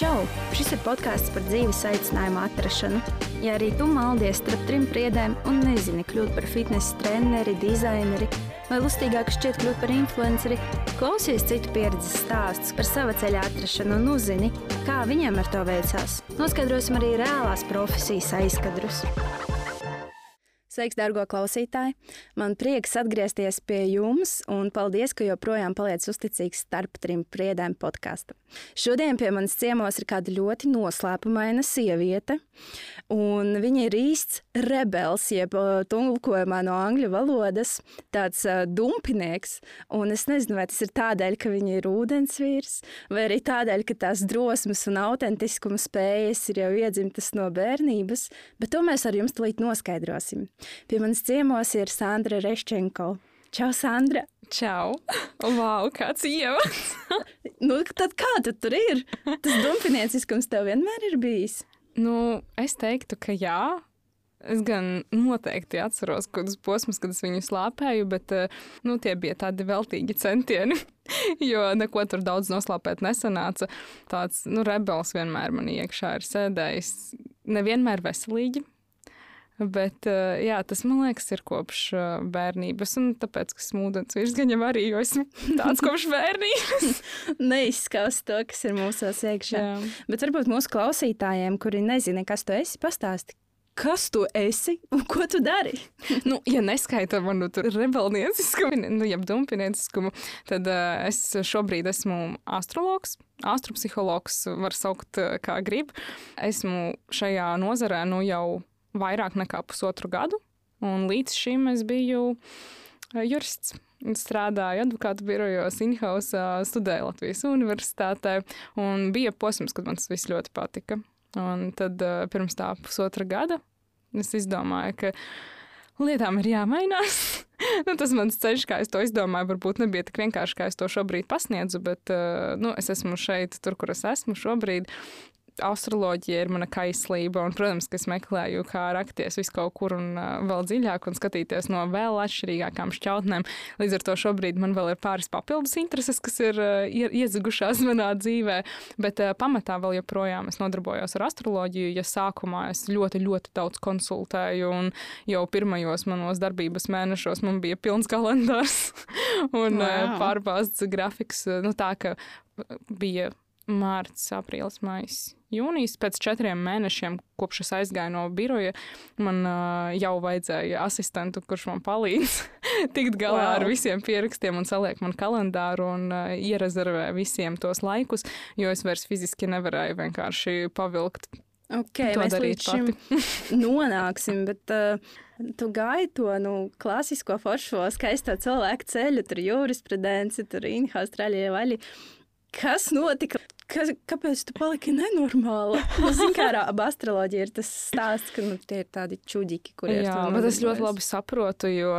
Čau! Šis ir podkāsts par dzīves aicinājumu atrašanu. Ja arī tu maldies starp trim priedēm un nezini kļūt par fitnesa treneri, dizaineri vai lustīgāk šķiet kļūt par influenceri, klausies citu pieredzes stāstus par sava ceļa atrašanu un uzzini, kā viņiem ar to veicās. Noskaidrosim arī reālās profesijas aizkadrus. Sveiks, dārgo klausītāji! Man prieks atgriezties pie jums, un paldies, ka joprojām paliec uzticīgs starp trim priedēm podkāstam. Šodien pie manis ciemos ir kāda ļoti noslēpumaina sieviete, un viņa ir īsts rebels, jeb tulkojumā no angļu valodas, tāds uh, dumpinieks. Un es nezinu, vai tas ir tādēļ, ka viņa ir ūdensvīrs, vai arī tādēļ, ka tās drosmes un autentiskuma spējas ir jau iedzimtas no bērnības, bet to mēs ar jums tulīt noskaidrosim. Pie manis ciemos ir Sandra Reščenko. Čau, Sandra! Čau! Wow, kāds ievads! nu, tad kā tu tur ir? Tas dumpinieciskums tev vienmēr ir bijis? Nu, es teiktu, ka jā. Es gan noteikti atceros kādus posmus, kad es viņu slāpēju, bet eh, nu, tie bija tādi veltīgi centieni. jo neko tur daudz noslēpēt nesanāca. Tāds nu, rebels vienmēr man iekšā ir sēdējis. Nevienmēr veselīgi, Bet eh, jā, tas man liekas, ir kopš eh, bērnības. Un tāpēc, ka smūdens vīrs gan jau arī, jo esmu tāds kopš bērnības. Neizskauts to, kas ir mūsos iekšā. Jā. Bet varbūt mūsu klausītājiem, kuri nezina, kas tu esi, pastāsti. Kas tu esi un ko tu dari? nu, ja neskaita manu rebelnieciskumu, nu, jeb dumpinieciskumu, tad uh, es šobrīd esmu astrologs. Astropsihologs var saukt, kā grib. Esmu šajā nozarē nu, jau vairāk nekā pusotru gadu, un līdz šim es biju eh, jurists. Strādāju advokātu birojos, in-house, studēju Latvijas Universitātē, un bija posms, kad man tas viss ļoti patika. Un tad eh, pirms tā pusotra gada es izdomāju, ka lietām ir jāmainās. nu, tas mans ceļš, kā es to izdomāju, varbūt nebija tik vienkārši, kā es to šobrīd pasniedzu, bet eh, nu, es esmu šeit, tur, kur es esmu šobrīd astroloģija ir mana kaislība, un, protams, ka es meklēju, kā rakties visu kaut kur un uh, vēl dziļāk un skatīties no vēl atšķirīgākām šķautnēm. Līdz ar to šobrīd man vēl ir pāris papildus intereses, kas ir uh, iezagušās manā dzīvē, bet uh, pamatā vēl joprojām es nodarbojos ar astroloģiju. Ja sākumā es ļoti, ļoti daudz konsultēju, un jau pirmajos manos darbības mēnešos man bija pilns kalendārs un wow. pārbāzts grafiks. Nu, tā ka bija mārts, aprīlis, maijs jūnijas, pēc četriem mēnešiem, kopš es aizgāju no biroja, man uh, jau vajadzēja asistentu, kurš man palīdz tikt galā wow. ar visiem pierakstiem un saliek man kalendāru un uh, ierezervē visiem tos laikus, jo es vairs fiziski nevarēju vienkārši pavilkt. Okay, mēs līdz šim nonāksim, bet uh, tu gāji to nu, klasisko foršo, skaisto cilvēku ceļu, tur jurisprudenci, tur Inhaustrāļie vaļi. Kas notika? Ka, kāpēc tu paliki nenormāla? Nu, Zinu, kā ar astroloģiju ir tas stāsts, ka nu, tie ir tādi čuģiki, kuriem Jā, bet es ļoti labi saprotu, jo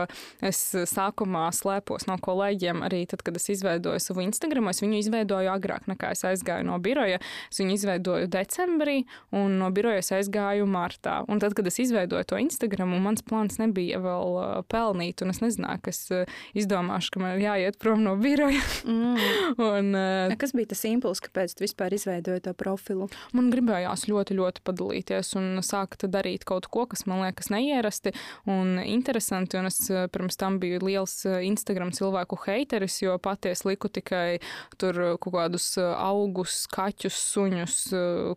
es sākumā slēpos no kolēģiem arī tad, kad es izveidoju savu Instagram. Es viņu izveidoju agrāk nekā es aizgāju no biroja. Es viņu izveidoju decembrī, un no biroja es aizgāju martā. Un tad, kad es izveidoju to Instagram, mans plāns nebija vēl uh, pelnīt, un es nezināju, ka es uh, izdomāšu, ka man ir jāiet prom no biroja. mm. un, uh, Kas bija tas impulss, kāpēc? Tu vispār izveidoji to profilu? Man gribējās ļoti, ļoti padalīties un sākt darīt kaut ko, kas man liekas neierasti un interesanti. Un es eh, pirms tam biju liels eh, Instagram cilvēku heiteris, jo patiesi liku tikai tur kaut kādus eh, augus, kaķus, suņus,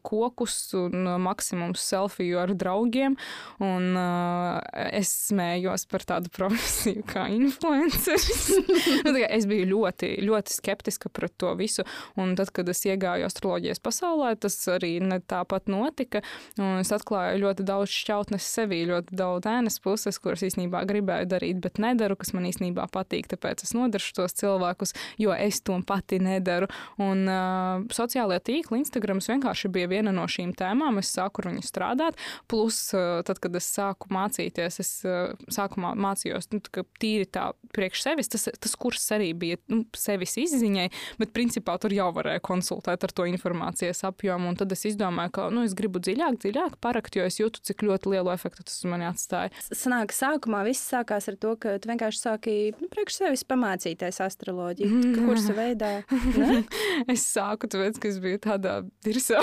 kokus un maksimums selfiju ar draugiem. Un es smējos par tādu profesiju kā influenceris. nu, es biju ļoti, ļoti skeptiska pret to visu. Un tad, kad es iegāju gāju astroloģijas pasaulē, tas arī tāpat notika. Es atklāju ļoti daudz šķautnes sevī, ļoti daudz ēnas puses, kuras īstenībā gribēju darīt, bet nedaru, kas man īstenībā patīk. Tāpēc es nodaršu tos cilvēkus, jo es to pati nedaru. Un uh, sociālajā tīklā Instagrams vienkārši bija viena no šīm tēmām. Es sāku ar viņu strādāt. Plus, uh, tad, kad es sāku mācīties, es uh, sākumā mācījos nu, tīri tā priekš sevis. Tas, tas kurs arī bija nu, sevis izziņai, bet principā tur jau varēja konsultēt ar to informācijas apjomu. Un tad es izdomāju, ka nu, es gribu dziļāk, dziļāk parakt, jo es jūtu, cik ļoti lielu efektu tas man atstāja. Sanāk, sākumā viss sākās ar to, ka tu vienkārši sāki nu, priekš sevis pamācīties astroloģiju. Kursa veidā? es sāku, tāpēc, ka es biju tādā dirsā.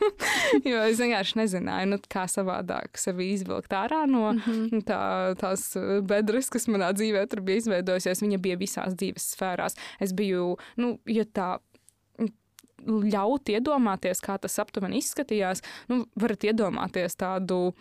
jo es vienkārši nezināju, nu, kā savādāk sevi izvilkt ārā no mm -hmm. tā, tās bedres, kas manā dzīvē tur bija izveidojusies. Viņa bija visās dzīves sfērās. Es biju, nu, ja tā ļaut iedomāties, kā tas aptuveni izskatījās, nu, varat iedomāties tādu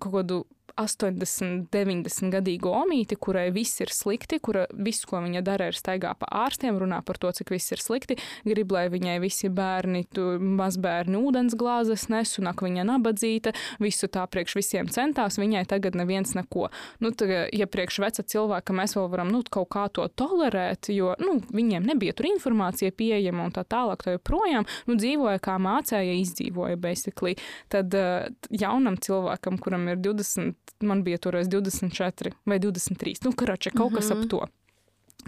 kaut kādu 80, 90 gadīgu omīti, kurai viss ir slikti, kura viss, ko viņa dara, ir staigā pa ārstiem, runā par to, cik viss ir slikti, grib, lai viņai visi bērni, tu, mazbērni ūdens glāzes nes, un ak, viņa nabadzīta, visu tā priekš visiem centās, viņai tagad neviens neko. Nu, tā, ja priekš veca cilvēka mēs vēl varam nu, kaut kā to tolerēt, jo nu, viņiem nebija tur informācija pieejama un tā tālāk, tā joprojām nu, dzīvoja kā mācēja, izdzīvoja basically. Tad uh, jaunam cilvēkam, kuram ir 20 man bija toreiz 24 vai 23. Nu, karača kaut kas mm -hmm. ap mhm. to.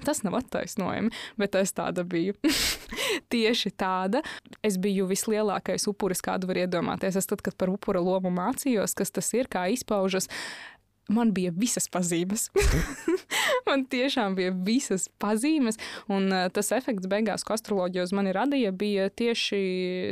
Tas nav attaisnojami, bet es tāda biju. Tieši tāda. Es biju vislielākais upuris, kādu var iedomāties. Es tad, kad par upura lomu mācījos, kas tas ir, kā izpaužas, man bija visas pazīmes. man tiešām bija visas pazīmes, un uh, tas efekts beigās, ko astroloģija uz mani radīja, bija tieši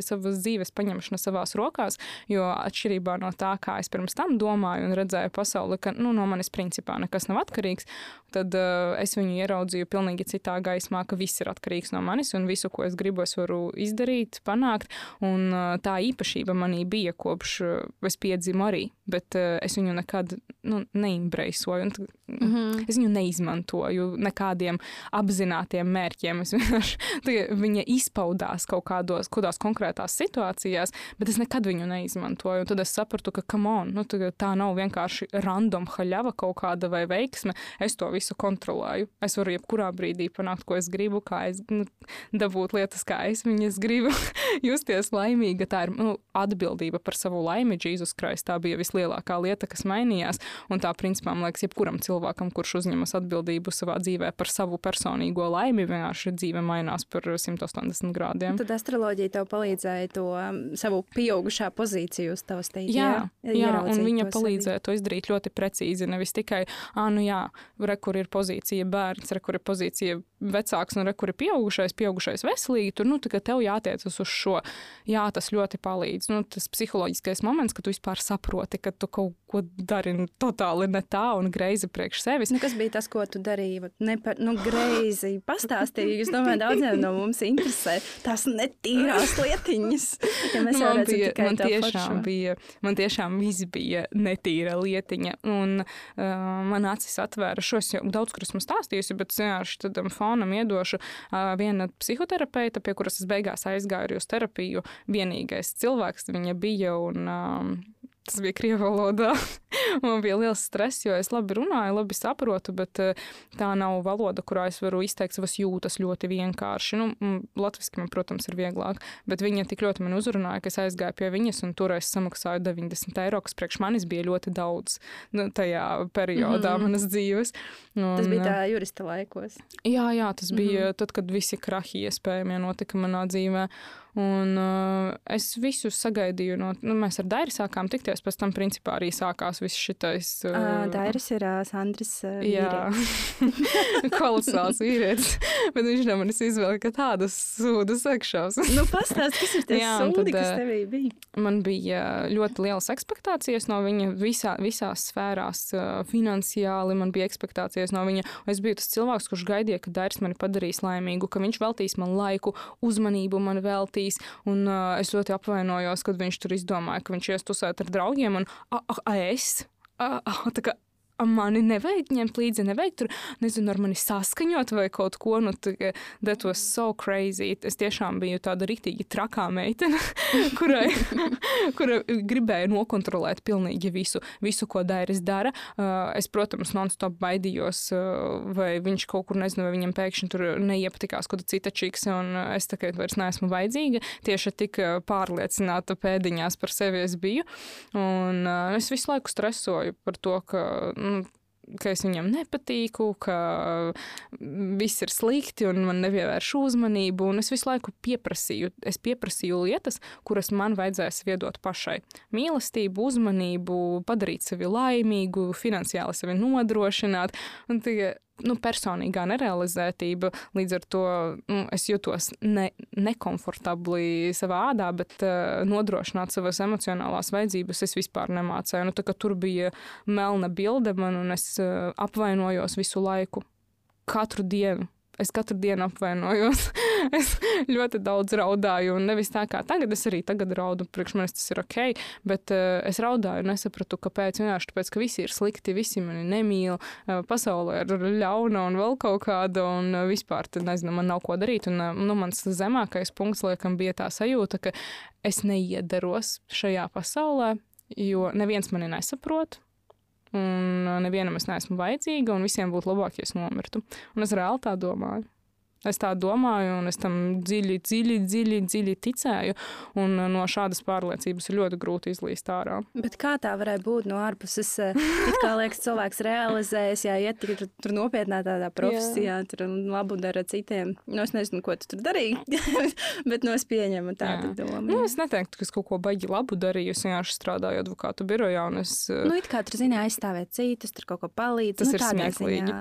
savas dzīves paņemšana savās rokās, jo atšķirībā no tā, kā es pirms tam domāju un redzēju pasauli, ka nu, no manis principā nekas nav atkarīgs, tad uh, es viņu ieraudzīju pilnīgi citā gaismā, ka viss ir atkarīgs no manis, un visu, ko es gribu, es varu izdarīt, panākt, un uh, tā īpašība manī bija kopš uh, es piedzimu arī, bet uh, es viņu nekad nu, neimbraisoju, un mm -hmm. es viņu neizmantoju nekādiem apzinātiem mērķiem. Es vienkārši viņa izpaudās kaut kādos, kādās konkrētās situācijās, bet es nekad viņu neizmantoju. Un tad es sapratu, ka on, nu, tā nav vienkārši random haļava kaut kāda vai veiksme. Es to visu kontrolēju. Es varu jebkurā brīdī panākt, ko es gribu, kā es nu, dabūt lietas, kā es viņas gribu, justies laimīga. Tā ir nu, atbildība par savu laimi. Jēzus Kristus tā bija vislielākā lieta, kas mainījās. Un tā, principā, man liekas, jebkuram cilvēkam, kurš uzņemas atbildību savā dzīvē par savu personīgo laimi, vienkārši dzīve mainās par 180 grādiem. Tad astroloģija tev palīdzēja to um, savu pieaugušā pozīciju uz tavas teikt. Jā, jā, jā un viņa to palīdzēja to izdarīt ļoti precīzi. Nevis tikai, ah, nu jā, re, kur ir pozīcija bērns, re, kur ir pozīcija vecāks un re, kur ir pieaugušais, pieaugušais veselīgi. Tur, nu, tev jātiecas uz šo. Jā, tas ļoti palīdz. Nu, tas psiholoģiskais moments, kad tu vispār saproti, ka tu kaut ko dari totāli ne tā un greizi priekš sevis. Nu, kas bija tas, ko tu darīji? Nepar, nu, greizi pastāstīji. Es domāju, daudziem no mums interesē tās netīrās lietiņas. Ja mēs man, bija, man, tiešām bija, man tiešām viss bija netīra lietiņa. Un uh, man acis atvēra šos jau daudz, kur esmu stāstījusi, bet vienkārši tādam fonam iedošu viena psihoterapeita, pie kuras es beigās aizgāju uz terapiju. Vienīgais cilvēks viņa bija un tas bija krievu valodā. man bija liels stress, jo es labi runāju, labi saprotu, bet eh, tā nav valoda, kurā es varu izteikt savas jūtas ļoti vienkārši. Nu, Latvijasiski man, protams, ir vieglāk, bet viņa tik ļoti man uzrunāja, ka es aizgāju pie viņas un tur es samaksāju 90 eiro, kas priekš manis bija ļoti daudz nu, tajā periodā mm. manas dzīves. Un, tas bija tā jurista laikos. Jā, jā tas bija mm tad, kad visi krahi iespējamie notika manā dzīvē. Un uh, es visu sagaidīju no, nu, mēs ar Dairi sākām tikties, pēc tam principā arī sākās viss šitais. Uh, uh, Dairis ir uh, Sandris uh, Jā, kolosāls vīrietis, bet viņš no manis izvēlēja tādas sūdas sekšās. nu, pastāst, kas ir tie Jā, sūdi, tad, kas tevī bija? Man bija ļoti lielas ekspektācijas no viņa visā, visās sfērās, uh, finansiāli man bija ekspektācijas no viņa. Es biju tas cilvēks, kurš gaidīja, ka Dairis mani padarīs laimīgu, ka viņš veltīs man laiku, uzmanību man veltīs pretīs. Un, uh, es ļoti apvainojos, kad viņš tur izdomāja, ka viņš ies tusēt ar draugiem. Un, a, a, a es? A, a, tā kā mani nevajag ņemt līdzi, nevajag tur, nezinu, ar mani saskaņot vai kaut ko. Nu, that was so crazy. Es tiešām biju tāda rītīgi trakā meitene, kurai, kura gribēja nokontrolēt pilnīgi visu, visu ko Dairis dara. Uh, es, protams, non-stop baidījos, uh, vai viņš kaut kur, nezinu, vai viņam pēkšņi tur neiepatikās kāda cita čikse, un es tagad vairs neesmu vajadzīga. Tieši tik uh, pārliecināta pēdiņās par sevi es biju. Un es visu laiku stresoju par to, ka ka es viņam nepatīku, ka viss ir slikti un man nepievērš uzmanību. Un es visu laiku pieprasīju, es pieprasīju lietas, kuras man vajadzēs iedot pašai. Mīlestību, uzmanību, padarīt sevi laimīgu, finansiāli sevi nodrošināt. Un tie, nu, personīgā nerealizētība. Līdz ar to nu, es jutos ne, nekomfortabli savā ādā, bet uh, nodrošināt savas emocionālās vajadzības es vispār nemācēju. Nu, tur bija melna bilde man, un es uh, apvainojos visu laiku, katru dienu. Es katru dienu apvainojos. es ļoti daudz raudāju. Un nevis tā kā tagad, es arī tagad raudu, priekš manis tas ir ok, bet uh, es raudāju un nesapratu, kāpēc. Vienkārši tāpēc, ka visi ir slikti, visi mani nemīl, uh, pasaulē ir ļauna un vēl kaut kāda, un uh, vispār tad nezinu, man nav ko darīt. Un, uh, nu, mans zemākais punkts, laikam, bija tā sajūta, ka es neiedaros šajā pasaulē, jo neviens mani nesaprot. Un nevienam es neesmu vajadzīga, un visiem būtu labāk, ja es nomirtu. Un es reāli tā domāju. Es tā domāju, un es tam dziļi, dziļi, dziļi, dziļi ticēju. Un uh, no šādas pārliecības ir ļoti grūti izlīst ārā. Bet kā tā varēja būt no ārpuses? It kā liekas, cilvēks realizējas, ja iet tur, tur nopietnā tādā profesijā, jā. tur labu dara citiem. Nu, es nezinu, ko tu tur darīji, bet no nu, es pieņemu tādu domu. Nu, es neteiktu, ka es kaut ko baigi labu darīju. Es vienkārši strādāju advokātu birojā. Es, uh, nu, it kā tur zini aizstāvēt citus, tur kaut ko palīdzēt. Tas nu, ir smieklīgi.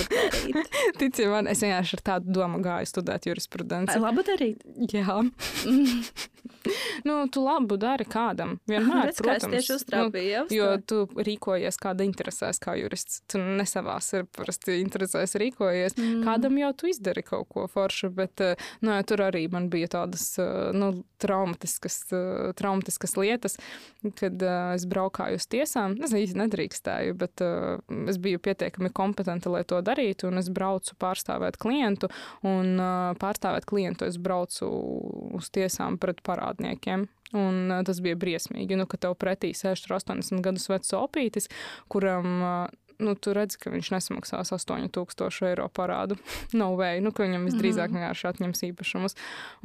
Tici man, es vienkārši ar tādu domu gāju studēt jurisprudenci. Labu darīt? Jā. nu, tu labu dari kādam. Vienmēr, Redz, protams. Tieši uztrāpīja, nu, jo tu rīkojies, kāda interesēs kā jurists. Tu nesavās ir parasti interesēs rīkojies. Mm. Kādam jau tu izdari kaut ko foršu, bet eh, nu, ja, tur arī man bija tādas eh, nu, traumatiskas, eh, traumatiskas lietas, kad uh, es braukāju uz tiesām. Es īsti nedrīkstēju, bet uh, es biju pietiekami kompetenta, lai to darītu, un es braucu pārstāvēt klientu un uh, pārstāvēt klientu. Es braucu uz tiesām pret parādniekiem. Un tas bija briesmīgi, nu, ka tev pretī sēž 80 gadus vecs opītis, kuram nu, tu redzi, ka viņš nesamaksās 8000 eiro parādu. no way, nu, ka viņam visdrīzāk -hmm. vienkārši atņems īpašumus.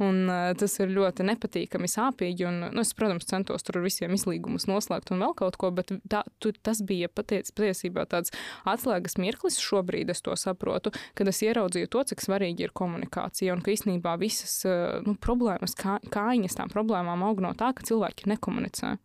Un, uh, tas ir ļoti nepatīkami, sāpīgi. Un, nu, es, protams, centos tur visiem izlīgumus noslēgt un vēl kaut ko, bet tā, tu, tas bija patiec, patiesībā tāds atslēgas mirklis. Šobrīd es to saprotu, kad es ieraudzīju to, cik svarīgi ir komunikācija un ka īstenībā visas uh, nu, problēmas, kā, kājiņas tām problēmām aug no tā, ka cilvēki nekomunicē.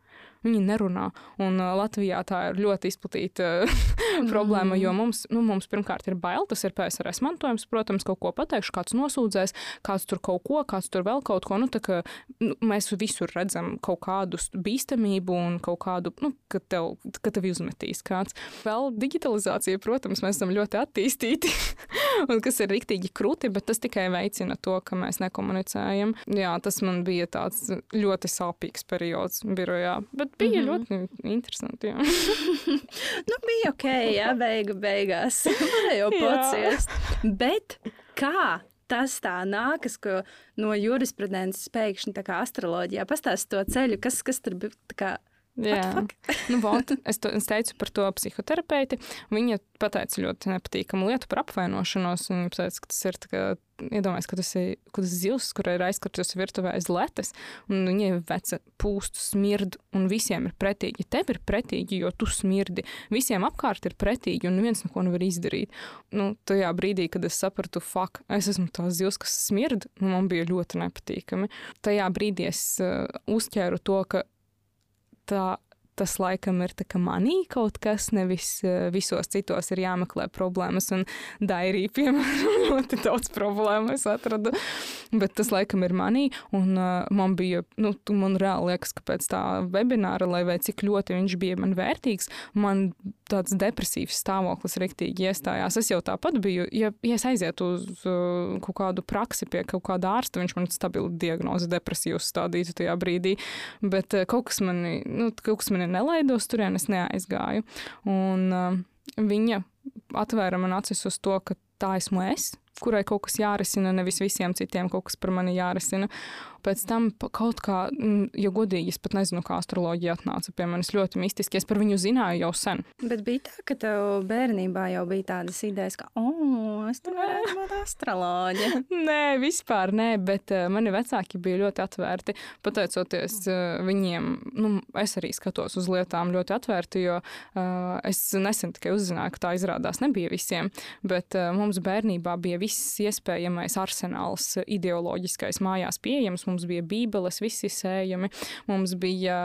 Viņi nerunā. Un Latvijā tā ir ļoti izplatīta problēma, jo mm. mums, nu, mums pirmkārt ir bail, tas ir PSRS mantojums, protams, kaut ko pateikšu, kāds nosūdzēs, kāds tur kaut ko, kāds tur vēl kaut ko. Nu, kā, nu, mēs visur redzam kaut kādu bīstamību un kaut kādu, nu, ka tev, ka tev uzmetīs kāds. Vēl digitalizācija, protams, mēs esam ļoti attīstīti, un kas ir riktīgi krūti, bet tas tikai veicina to, ka mēs nekomunicējam. Jā, tas man bija tāds ļoti sāpīgs periods birojā. Bet bija mm -hmm. ļoti interesanti. nu, bija ok, jā, beigu beigās. Varēja pociest. bet kā? Tas tā nākas, ka no jurisprudences pēkšņi tā kā astroloģijā pastāst to ceļu, kas, kas tur bija. Jā, nu, vot, es, to, es teicu par to psihoterapeiti. Viņa pateica ļoti nepatīkamu lietu par apvainošanos. Viņa teica, ka tas ir kā, iedomājies, ka tas ir kaut kas zils, kurai ir aizkartusi virtuvē aiz letes, un viņai veca pūstu smirdu, un visiem ir pretīgi. Tev ir pretīgi, jo tu smirdi. Visiem apkārt ir pretīgi, un neviens neko nevar izdarīt. Nu, tajā brīdī, kad es sapratu, fuck, es esmu tās zils, kas smird, nu, man bija ļoti nepatīkami. Tajā brīdī es uh, uzķēru to, ka tā tas laikam ir manī kaut kas, nevis eh, visos citos ir jāmeklē problēmas. Un dairī, piemēram, ļoti daudz problēmu es atradu. Bet tas laikam ir manī, un uh, man bija, nu, man reāli liekas, ka pēc tā webināra, lai vai cik ļoti viņš bija man vērtīgs, man tāds depresīvs stāvoklis riktīgi iestājās. Es jau tāpat biju, ja, ja es aizietu uz uh, kaut kādu praksi pie kaut kāda ārsta, viņš man stabilu diagnozi depresīvus stādītu tajā brīdī, bet uh, kaut kas mani, nu, kaut kas mani nelaido uz turien, es neaizgāju. Un uh, viņa atvēra man acis uz to, ka tā esmu es, kurai kaut kas jārisina, nevis visiem citiem kaut kas par mani jārisina. Pēc tam kaut kā, mm, ja godīgi, es pat nezinu, kā astroloģija atnāca pie manis ļoti mistiski. Es par viņu zināju jau sen. Bet bija tā, ka tev bērnībā jau bija tādas idejas, ka, oh, es tur varētu būt astroloģija. nē, vispār nē, bet uh, mani vecāki bija ļoti atvērti. Pateicoties uh, viņiem, nu, es arī skatos uz lietām ļoti atvērti, jo uh, es nesen tikai uzzināju, ka tā izrādās nebija visiem. Bet uh, mums bērnībā bija viss iespējamais arsenāls ideoloģiskais mājās pieejams mums bija bībeles, visi sējumi, mums bija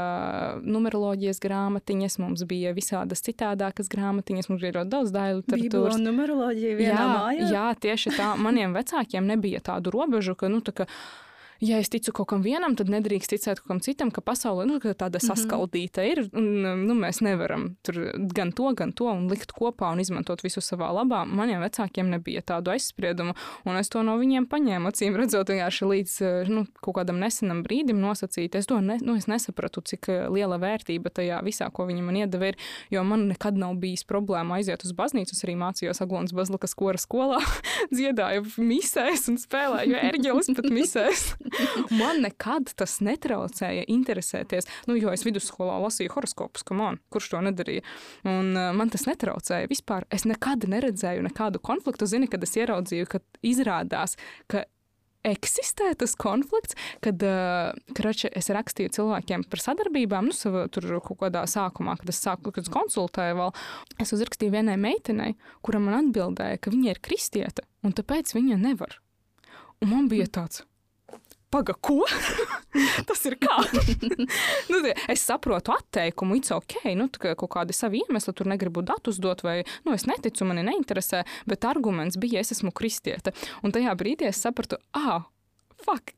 numeroloģijas grāmatiņas, mums bija visādas citādākas grāmatiņas, mums bija ļoti daudz daļu literatūras. Numeroloģija vienā jā, mājā? Jā, tieši tā. Maniem vecākiem nebija tādu robežu, ka, nu, tā ka ja es ticu kaut kam vienam, tad nedrīkst ticēt kaut kam citam, ka pasaule nu, tāda mhm. saskaldīta ir. Un, nu, mēs nevaram tur gan to, gan to likt kopā un izmantot visu savā labā. Maniem vecākiem nebija tādu aizspriedumu, un es to no viņiem paņēmu. Acīm redzot, vienkārši līdz nu, kaut kādam nesenam brīdim nosacīt. Es to ne, nu, es nesapratu, cik eh, liela vērtība tajā visā, ko viņi man iedeva, ir. Jo man nekad nav bijis problēma aiziet uz baznīcu. Es arī mācījos Aglonas Bazlikas kora skolā, dziedāju misēs un spēlēju ērģeles pat misēs. Man nekad tas netraucēja interesēties, nu, jo es vidusskolā lasīju horoskopus, man, kurš to nedarīja. Un, uh, man tas netraucēja vispār. Es nekad neredzēju nekādu konfliktu. Zini, kad es ieraudzīju, ka izrādās, ka eksistē tas konflikts, kad uh, krači, es rakstīju cilvēkiem par sadarbībām, nu, savā tur kaut kādā sākumā, kad es sāku, kad es konsultēju vēl, es uzrakstīju vienai meitenei, kura man atbildēja, ka viņa ir kristiete, un tāpēc viņa nevar. Un man bija tāds, Paga, ko? Tas ir kā? nu, es saprotu atteikumu, it's ok, nu, kaut kādi savi iemesli, tur negribu datus dot, vai nu, es neticu, mani neinteresē, bet arguments bija, es esmu kristiete. Un tajā brīdī es sapratu, ah, fuck,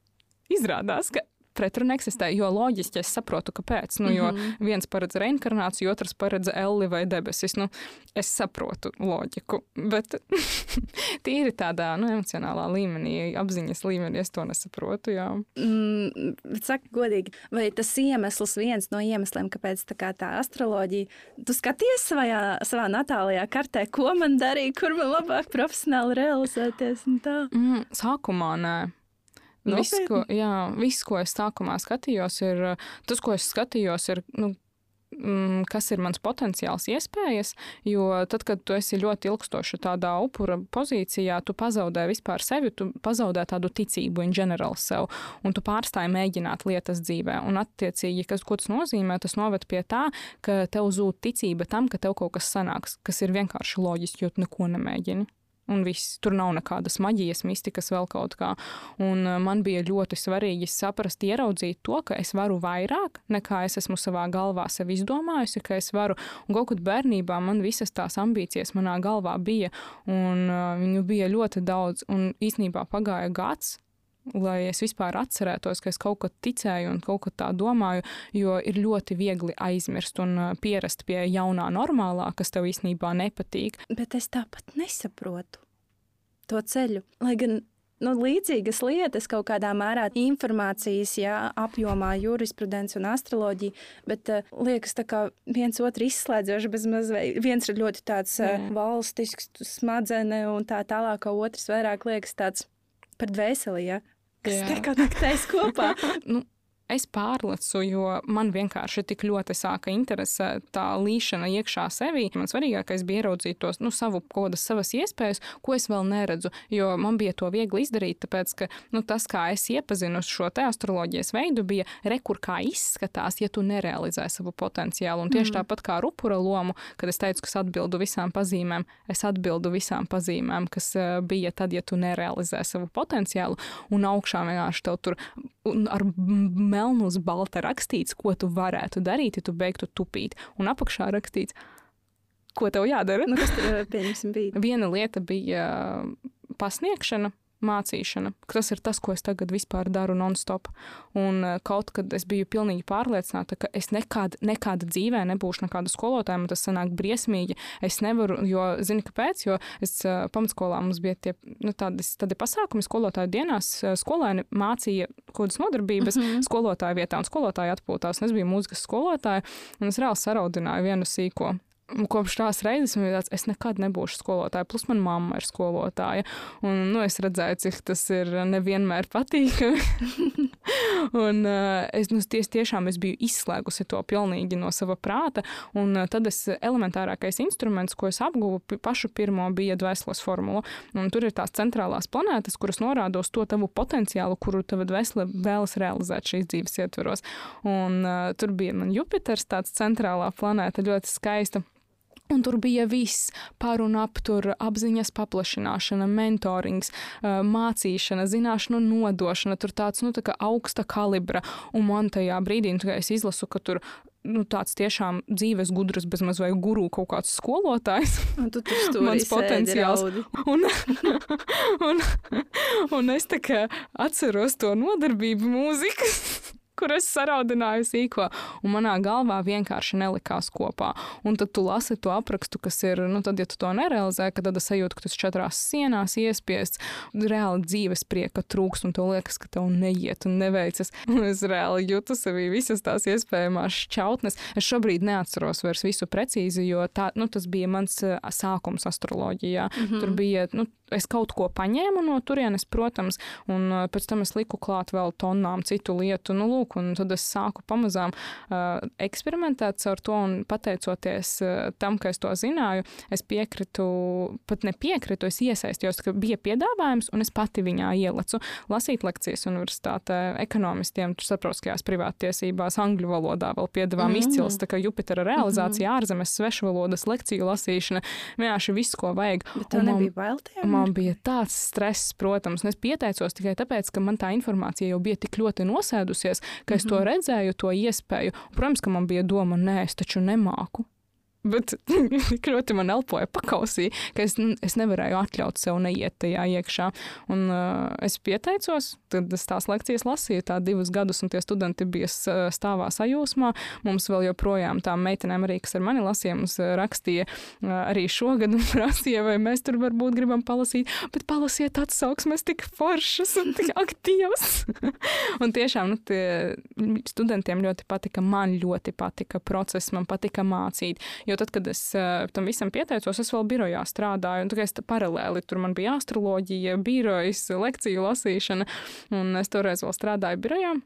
izrādās, ka pretruna eksistē, jo loģiski es saprotu, kāpēc. Nu, jo -hmm. viens paredz reinkarnāciju, otrs paredz elli vai debesis. Nu, es saprotu loģiku, bet tīri tādā nu, emocionālā līmenī, apziņas līmenī es to nesaprotu. Jā. Mm, Saka, godīgi, vai tas iemesls, viens no iemesliem, kāpēc tā, kā tā astroloģija, tu skaties savā, savā natālajā kartē, ko man darīt, kur man labāk profesionāli realizēties? Mm, sākumā nē. Viss ko, jā, viss, ko es sākumā skatījos, ir tas, ko es skatījos, ir. Nu, mm, kas ir mans potenciāls, iespējas. Jo tad, kad tu esi ļoti ilgstoši tādā upura pozīcijā, tu pazaudē vispār sevi, tu pazaudē tādu ticību in general sev, un tu pārstāji mēģināt lietas dzīvē. Un, attiecīgi, kas, tas nozīmē, tas noved pie tā, ka tev zūd ticība tam, ka tev kaut kas sanāks, kas ir vienkārši loģiski, jo tu neko nemēģini un viss. Tur nav nekādas maģijas, mistikas, vēl kaut kā. Un uh, man bija ļoti svarīgi saprast, ieraudzīt to, ka es varu vairāk nekā es esmu savā galvā sev izdomājusi, ka es varu. Un kaut kad bērnībā man visas tās ambīcijas manā galvā bija, un uh, viņu bija ļoti daudz. Un īsnībā pagāja gads, lai es vispār atcerētos, ka es kaut ko ticēju un kaut ko tā domāju, jo ir ļoti viegli aizmirst un pierast pie jaunā normālā, kas tev īstenībā nepatīk. Bet es tāpat nesaprotu to ceļu. Lai gan nu, līdzīgas lietas, kaut kādā mērā informācijas jā, apjomā, jurisprudence un astroloģija, bet uh, liekas, ka viens otru izslēdzoši bez mazliet. Viens ir ļoti tāds uh, valstisks, smadzenes un tā tālāk, ka otrs vairāk liekas tāds par dvēseli. Ja? Kas tiek kontaktēts kopā. nu, es pārlecu, jo man vienkārši tik ļoti sāka interesēt tā līšana iekšā sevī. Man svarīgākais bija ieraudzīt tos nu, savu kodas, savas iespējas, ko es vēl neredzu. Jo man bija to viegli izdarīt, tāpēc ka nu, tas, kā es iepazinu šo te astroloģijas veidu, bija rekur, kā izskatās, ja tu nerealizē savu potenciālu. Un tieši mm. tāpat kā rupura lomu, kad es teicu, ka es atbildu visām pazīmēm, es atbildu visām pazīmēm, kas uh, bija tad, ja tu nerealizē savu potenciālu. Un augšā vienkārši tev tur ar melnu uz balta rakstīts, ko tu varētu darīt, ja tu beigtu tupīt. Un apakšā rakstīts, ko tev jādara. Nu, kas tur bija? Viena lieta bija pasniegšana, mācīšana. Tas ir tas, ko es tagad vispār daru non-stop. Un eh, kaut kad es biju pilnīgi pārliecināta, ka es nekad, nekad dzīvē nebūšu nekāda skolotāja, man tas sanāk briesmīgi. Es nevaru, jo, zini, kāpēc? Jo es eh, pamatskolā mums bija tie, nu, tādi, tādi pasākumi skolotāju dienās. Eh, skolēni mācīja kādas nodarbības mm -hmm. skolotāju vietā, un skolotāji atpūtās. Un es biju mūzikas skolotāja, un es reāli saraudināju vienu sīko kopš tās reizes man bija tāds, es nekad nebūšu skolotāja. Plus, manā mamma ir skolotāja. Un, nu, es redzēju, cik tas ir nevienmēr patīkami. un uh, es nu, ties, tiešām es biju izslēgusi to pilnīgi no sava prāta. Un uh, tad es elementārākais instruments, ko es apguvu pašu pirmo, bija dvēseles formula. Un tur ir tās centrālās planētas, kuras norāda uz to tavu potenciālu, kuru tava dvēsele vēlas realizēt šīs dzīves ietvaros. Un uh, tur bija man Jupiters, tāds centrālā planēta, ļoti skaista. Un tur bija viss par un ap tur apziņas paplašināšana, mentorings, mācīšana, zināšanu nodošana, tur tāds nu, tā augsta kalibra. Un man tajā brīdī, nu, kad es izlasu, ka tur nu, tāds tiešām dzīves gudrs, bez maz vai guru kaut kāds skolotājs. Un tu tur mans potenciāls. Un, un, un es tā kā atceros to nodarbību mūziku kur es saraudināju sīko, un manā galvā vienkārši nelikās kopā. Un tad tu lasi to aprakstu, kas ir, nu, tad, ja tu to nerealizē, tad es sajūtu, ka tas četrās sienās iespiests, reāli dzīves prieka trūks, un tev liekas, ka tev neiet un neveicas. Un es reāli jūtu sevī visas tās iespējamās šķautnes. Es šobrīd neatceros vairs visu precīzi, jo tā, nu, tas bija mans sākums astroloģijā. Mm -hmm. Tur bija, nu, es kaut ko paņēmu no turienes, protams, un pēc tam es liku klāt vēl tonām citu lietu. Nu, lūk, un tad es sāku pamazām uh, eksperimentēt ar to, un pateicoties uh, tam, ka es to zināju, es piekritu, pat nepiekritu, es iesaistījos, ka bija piedāvājums, un es pati viņā ielicu lasīt lekcijas universitātē ekonomistiem, starptautiskajās privātiesībās, angļu valodā vēl piedāvām mm -hmm. izcils, tā kā Jupitera realizācija, mm -hmm. ārzemēs, svešvalodas lekciju lasīšana, vienkārši viss, ko vajag. Bet tev nebija bail tiem? Man bija tāds stress, protams, un es pieteicos tikai tāpēc, ka man tā informācija jau bija tik ļoti nosēdusies, ka es mm -hmm. to mhm. redzēju, to iespēju. Protams, ka man bija doma, nē, es taču nemāku. Bet ļoti man elpoja pakausī, ka es, es nevarēju atļaut sev neiet tajā iekšā. Un, uh, es pieteicos, tad es tās lekcijas lasīju tā divus gadus, un tie studenti bija stāvā sajūsmā. Mums vēl joprojām tām meitenēm, arī, kas ar mani lasīja, mums rakstīja uh, arī šogad un prasīja, vai mēs tur varbūt gribam palasīt, bet palasiet atsauksmes tik foršas un tik aktīvas. un tiešām nu, studentiem ļoti patika, man ļoti patika process, man patika mācīt. Jo tad, kad es uh, tam visam pieteicos, es vēl birojā strādāju, un es paralēli tur man bija astroloģija, birojas, lekciju lasīšana, un es toreiz vēl strādāju birojā.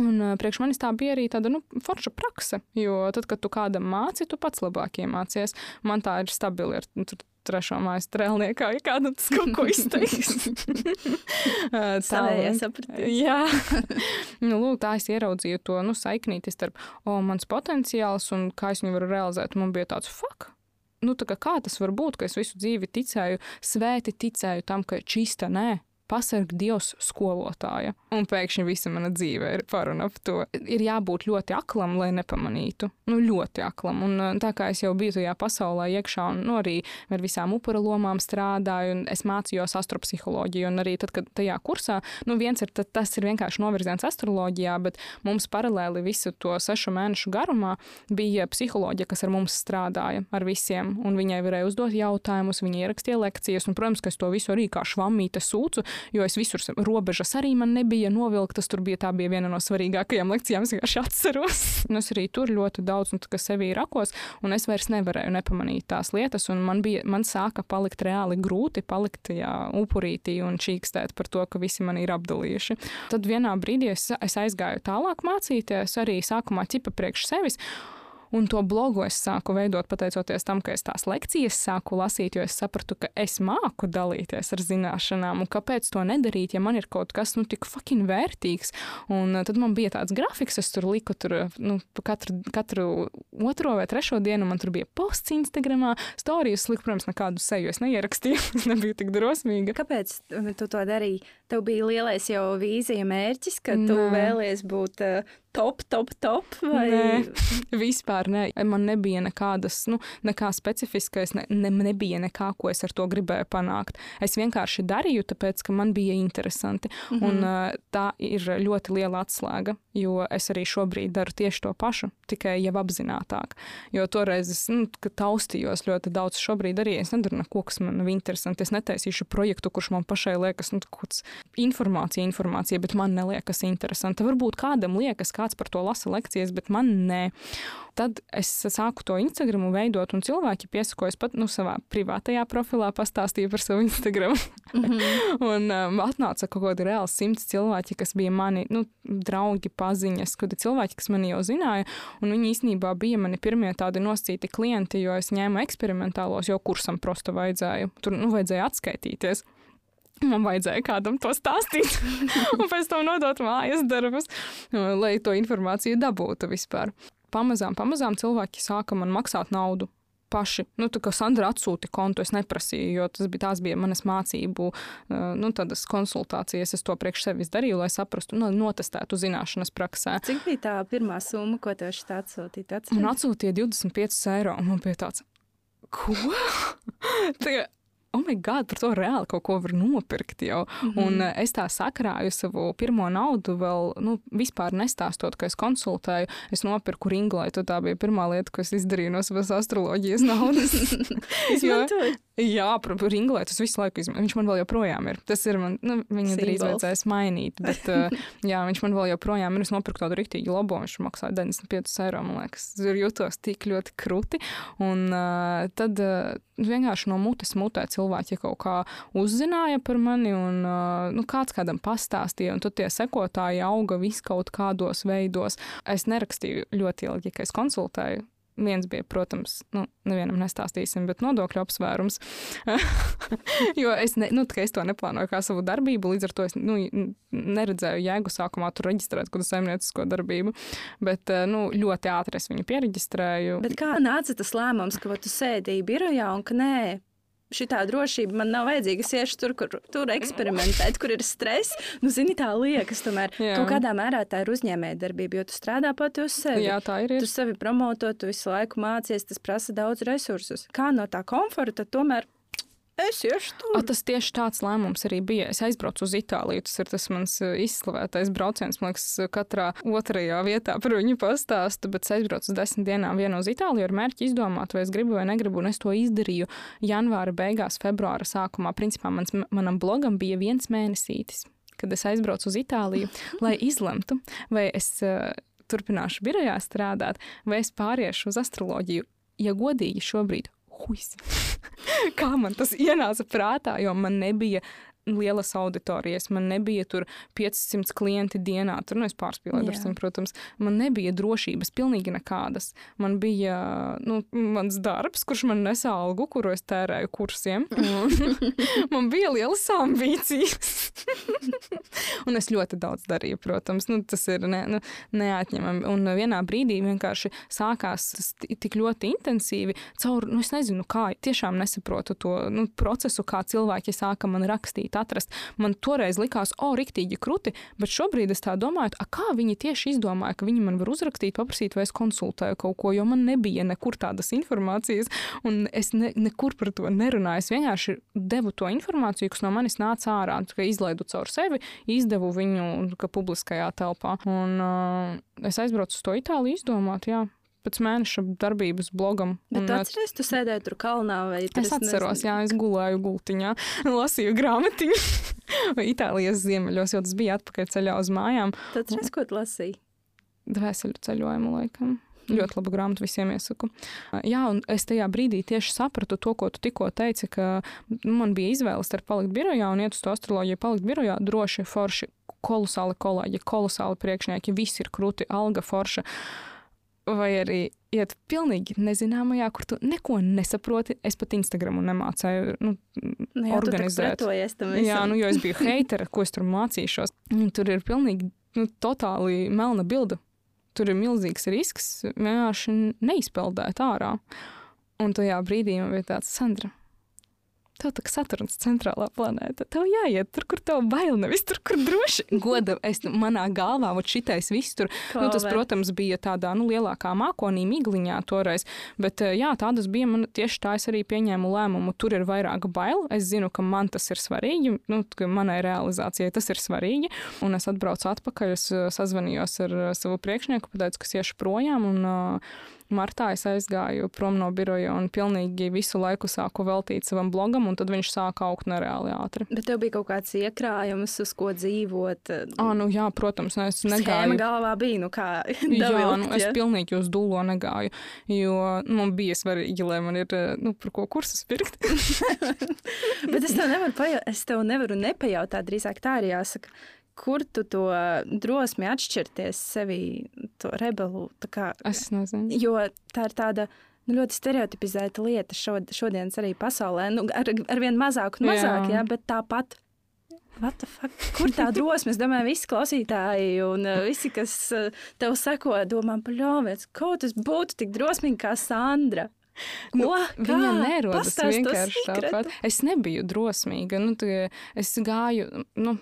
Un uh, priekš manis tā bija arī tāda nu, forša praksa, jo tad, kad tu kādam māci, tu pats labāk iemācies. Man tā ir stabili. Ir, nu, trešo mājas strēlniekā, ja kādam tas kaut ko izteiks. tā ir sapratība. Jā, nu, lūk, tā es ieraudzīju to nu, saiknīti starp o, mans potenciāls un kā es viņu varu realizēt. Man bija tāds fuck. Nu, tā kā, kā tas var būt, ka es visu dzīvi ticēju, svēti ticēju tam, ka čista nē, pasarg Dievs skolotāja. Un pēkšņi visa mana dzīve ir par un ap to. Ir jābūt ļoti aklam, lai nepamanītu. Nu, ļoti aklam. Un uh, tā kā es jau biju tajā pasaulē iekšā, un nu, arī ar visām upura lomām strādāju, un es mācījos astropsiholoģiju, un arī tad, kad tajā kursā, nu, viens ir tas ir vienkārši novirziens astroloģijā, bet mums paralēli visu to sešu mēnešu garumā bija psiholoģija, kas ar mums strādāja, ar visiem, un viņai varēja uzdot jautājumus, viņa ierakstīja lekcijas, un, protams, ka es to visu arī kā švammīte sūcu, jo es visur robežas arī man nebija novilktas. Tur bija tā bija viena no svarīgākajām lekcijām, es vienkārši atceros. un es arī tur ļoti daudz, nu, kas sevī rakos, un es vairs nevarēju nepamanīt tās lietas, un man, bija, man sāka palikt reāli grūti palikt tajā upurītī un čīkstēt par to, ka visi mani ir apdalījuši. Tad vienā brīdī es, es aizgāju tālāk mācīties, arī sākumā ķipa priekš sevis. Un to blogu es sāku veidot pateicoties tam, ka es tās lekcijas sāku lasīt, jo es sapratu, ka es māku dalīties ar zināšanām, un kāpēc to nedarīt, ja man ir kaut kas nu, tik fucking vērtīgs. Un uh, tad man bija tāds grafiks, es tur liku tur, nu, katru, katru otro vai trešo dienu, man tur bija posts Instagramā, stāstījis, liku, protams, nekādu seju es neierakstīju, es nebiju tik drosmīga. Kāpēc tu to darīji? Tev bija lielais jau vīzija mērķis, ka tu Nē. vēlies būt uh, top, top, top? Vai... Nē, vispār nē. Man nebija nekādas, nu, nekā specifiskais, ne, ne, nebija nekā, ko es ar to gribēju panākt. Es vienkārši darīju, tāpēc, ka man bija interesanti. Mm -hmm. Un tā ir ļoti liela atslēga, jo es arī šobrīd daru tieši to pašu, tikai jau apzinātāk. Jo toreiz es nu, taustījos ļoti daudz. Šobrīd arī es nedaru neko, kas man nav interesanti. Es netaisīšu projektu, kurš man pašai liekas, nu, kaut informācija, informācija, bet man neliekas interesanti. Varbūt kādam liekas, kāds par to lasa lekcijas, bet man nē. Tad es sāku to Instagram veidot, un cilvēki piesakojas pat nu, savā privātajā profilā, pastāstīja par savu Instagram. Mm -hmm. un um, atnāca kaut kādi reāli simts cilvēki, kas bija mani nu, draugi, paziņas, kādi cilvēki, kas mani jau zināja. Viņi īstenībā bija mani pirmie tādi noscīti klienti, jo es ņēmu eksperimentālos, jau kursam prosta vajadzēja. Tur nu, vajadzēja atskaitīties. Man vajadzēja kādam to stāstīt, un pēc tam nodot mājas darbus, lai to informāciju dabūtu vispār. Pamazām, pamazām cilvēki sāka man maksāt naudu paši. Nu, tā kā Sandra atsūta kontu, es neprasīju, jo tas bija, tās bija manas mācību nu, konsultācijas. Es to priekš sevis darīju, lai saprastu, nu, notestētu zināšanas praksē. Cik bija tā pirmā summa, ko tev šī atsūtīja? Man atsūtīja 25 eiro, man bija tāds, ko? tā, oh, my God, par to reāli kaut ko var nopirkt jau. Mm -hmm. Un uh, es tā sakrāju savu pirmo naudu, vēl nu, vispār nestāstot, ka es konsultēju. Es nopirku ringlaitu. Tā bija pirmā lieta, ko es izdarīju no savas astroloģijas naudas. jo, jā, par ringlaitu es visu laiku izmantoju. Viņš man vēl joprojām ir. Tas ir man, nu, viņa drīz vajadzēs mainīt. Bet, uh, jā, viņš man vēl joprojām ir. Es nopirku tādu rīktīgi labo. Viņš maksāja 95 eiro. Man liekas, tur jūtos tik ļoti krūti. Un uh, tad uh, vienkārši no mutes mutē cilvēku cilvēki kaut kā uzzināja par mani, un nu, kāds kādam pastāstīja, un tad tie sekotāji auga viskaut kādos veidos. Es nerakstīju ļoti ilgi, ka es konsultēju. Viens bija, protams, nu, nevienam nestāstīsim, bet nodokļu apsvērums. jo es, ne, nu, es to neplānoju kā savu darbību, līdz ar to es nu, neredzēju jēgu sākumā tur reģistrēt kādu saimniecisko darbību. Bet nu, ļoti ātri es viņu pieregistrēju. Bet kā nāca tas lēmums, ka tu sēdīji birojā un ka nē, šī drošība man nav vajadzīga. Es iešu tur, kur tur eksperimentēt, kur ir stress. Nu, zini, tā liekas, tomēr Jā. kaut kādā mērā tā ir uzņēmējdarbība, jo tu strādā pati uz sevi. Jā, tā ir. Tu sevi promoto, tu visu laiku mācies, tas prasa daudz resursus. Kā no tā komforta tomēr Es iešu tur. O, tas tieši tāds lēmums arī bija. Es aizbraucu uz Itāliju. Tas ir tas mans eh, izslavētais brauciens. Man liekas, katrā otrajā vietā par viņu pastāstu. Bet es aizbraucu uz desmit dienām vienu uz Itāliju ar mērķi izdomāt, vai es gribu vai negribu. Un es to izdarīju janvāra beigās, februāra sākumā. Principā mans, manam blogam bija viens mēnesītis, kad es aizbraucu uz Itāliju, lai izlemtu, vai es uh, turpināšu birojā strādāt, vai es pāriešu uz astroloģiju. Ja godīgi šobrīd huis. Kā man tas ienāca prātā, jo man nebija lielas auditorijas, man nebija tur 500 klienti dienā. Tur nu, es pārspīlēju, darsim, protams, man nebija drošības pilnīgi nekādas. Man bija nu, mans darbs, kurš man nesa algu, kuru es tērēju kursiem. man bija lielas ambīcijas. un es ļoti daudz darīju, protams. Nu, tas ir ne, nu, neatņemami. Un vienā brīdī vienkārši sākās tas tik ļoti intensīvi. Caur, nu, es nezinu, kā, tiešām nesaprotu to nu, procesu, kā cilvēki sāka man rakstīt, atrast. Man toreiz likās, o, riktīgi kruti, bet šobrīd es tā domāju, kā viņi tieši izdomāja, ka viņi man var uzrakstīt, paprasīt, vai es konsultēju kaut ko, jo man nebija nekur tādas informācijas, un es ne, nekur par to nerunāju. Es vienkārši devu to informāciju, kas no manis nāca ārā, ka izlaidu caur sevi, izdevu viņu publiskajā telpā. Un uh, es aizbraucu uz to Itāliju izdomāt, jā. Pēc mēneša darbības blogam. Bet tu atceries, tu sēdēji tur kalnā vai tur? Es atceros, nezinu. jā, es gulēju gultiņā, lasīju grāmatiņu Itālijas ziemeļos, jo tas bija atpakaļ ceļā uz mājām. Tad atceries, ko tu lasīji? Dvēseli ceļojumu laikam. Ļoti labu grāmatu visiem iesaku. Jā, un es tajā brīdī tieši sapratu to, ko tu tikko teici, ka man bija izvēle starp palikt birojā un iet uz to astroloģiju, palikt birojā droši, forši, kolosāli kolēģi, kolosāli priekšnieki, viss ir krūti, alga forša. Vai arī iet pilnīgi nezināmajā, kur tu neko nesaproti. Es pat Instagramu nemācīju nu, nu, jā, organizēt. Jā, nu, jo es biju heitera, ko es tur mācīšos. Tur ir pilnīgi nu, totāli melna bilde tur ir milzīgs risks vienkārši neizpeldēt ārā. Un tajā brīdī man bija tāds, Sandra, Tev tā kā Saturns centrālā planēta. Tev jāiet tur, kur tev bail, nevis tur, kur droši. Goda, es manā galvā, ot šitais viss tur. Klāvē. Nu, tas, protams, bija tādā nu, lielākā mākonī, migliņā toreiz. Bet jā, tādas bija man tieši tā, es arī pieņēmu lēmumu. Tur ir vairāk bail. Es zinu, ka man tas ir svarīgi, nu, ka manai realizācijai tas ir svarīgi. Un es atbraucu atpakaļ, es sazvanījos ar savu priekšnieku, pateicu, ka es iešu projām. Un, uh, Martā es aizgāju prom no biroja un pilnīgi visu laiku sāku veltīt savam blogam un tad viņš sāk augt nereāli ātri. Bet tev bija kaut kāds iekrājums, uz ko dzīvot. Ah, nu jā, protams, ne, es negāju. Schēma galvā bija, nu kā Jā, davilkt, nu, es ja? pilnīgi uz dūlo negāju, jo nu, man bija svarīgi, lai man ir nu, par ko kursus pirkt. Bet es tev nevaru, paja es tev nevaru nepajautāt, drīzāk tā ir jāsaka. Kur tu to drosmi atšķirties sevi, to rebelu? Kā, es nezinu. jo tā ir tāda nu, ļoti stereotipizēta lieta šod, šodienas arī pasaulē. Nu, ar, ar vien mazāk un mazāk, jā. Jā. Bet tāpat. What the fuck? Kur tā drosme? Es domāju, visi klausītāji un uh, visi, kas uh, tev seko, domā, paļāvies, kaut kas būtu tik drosmīgi kā Sandra. Ko? Nu, Viņa nerodas vienkārši tāpat. Es nebiju drosmīga. Nu, tā, es gāju. Nu,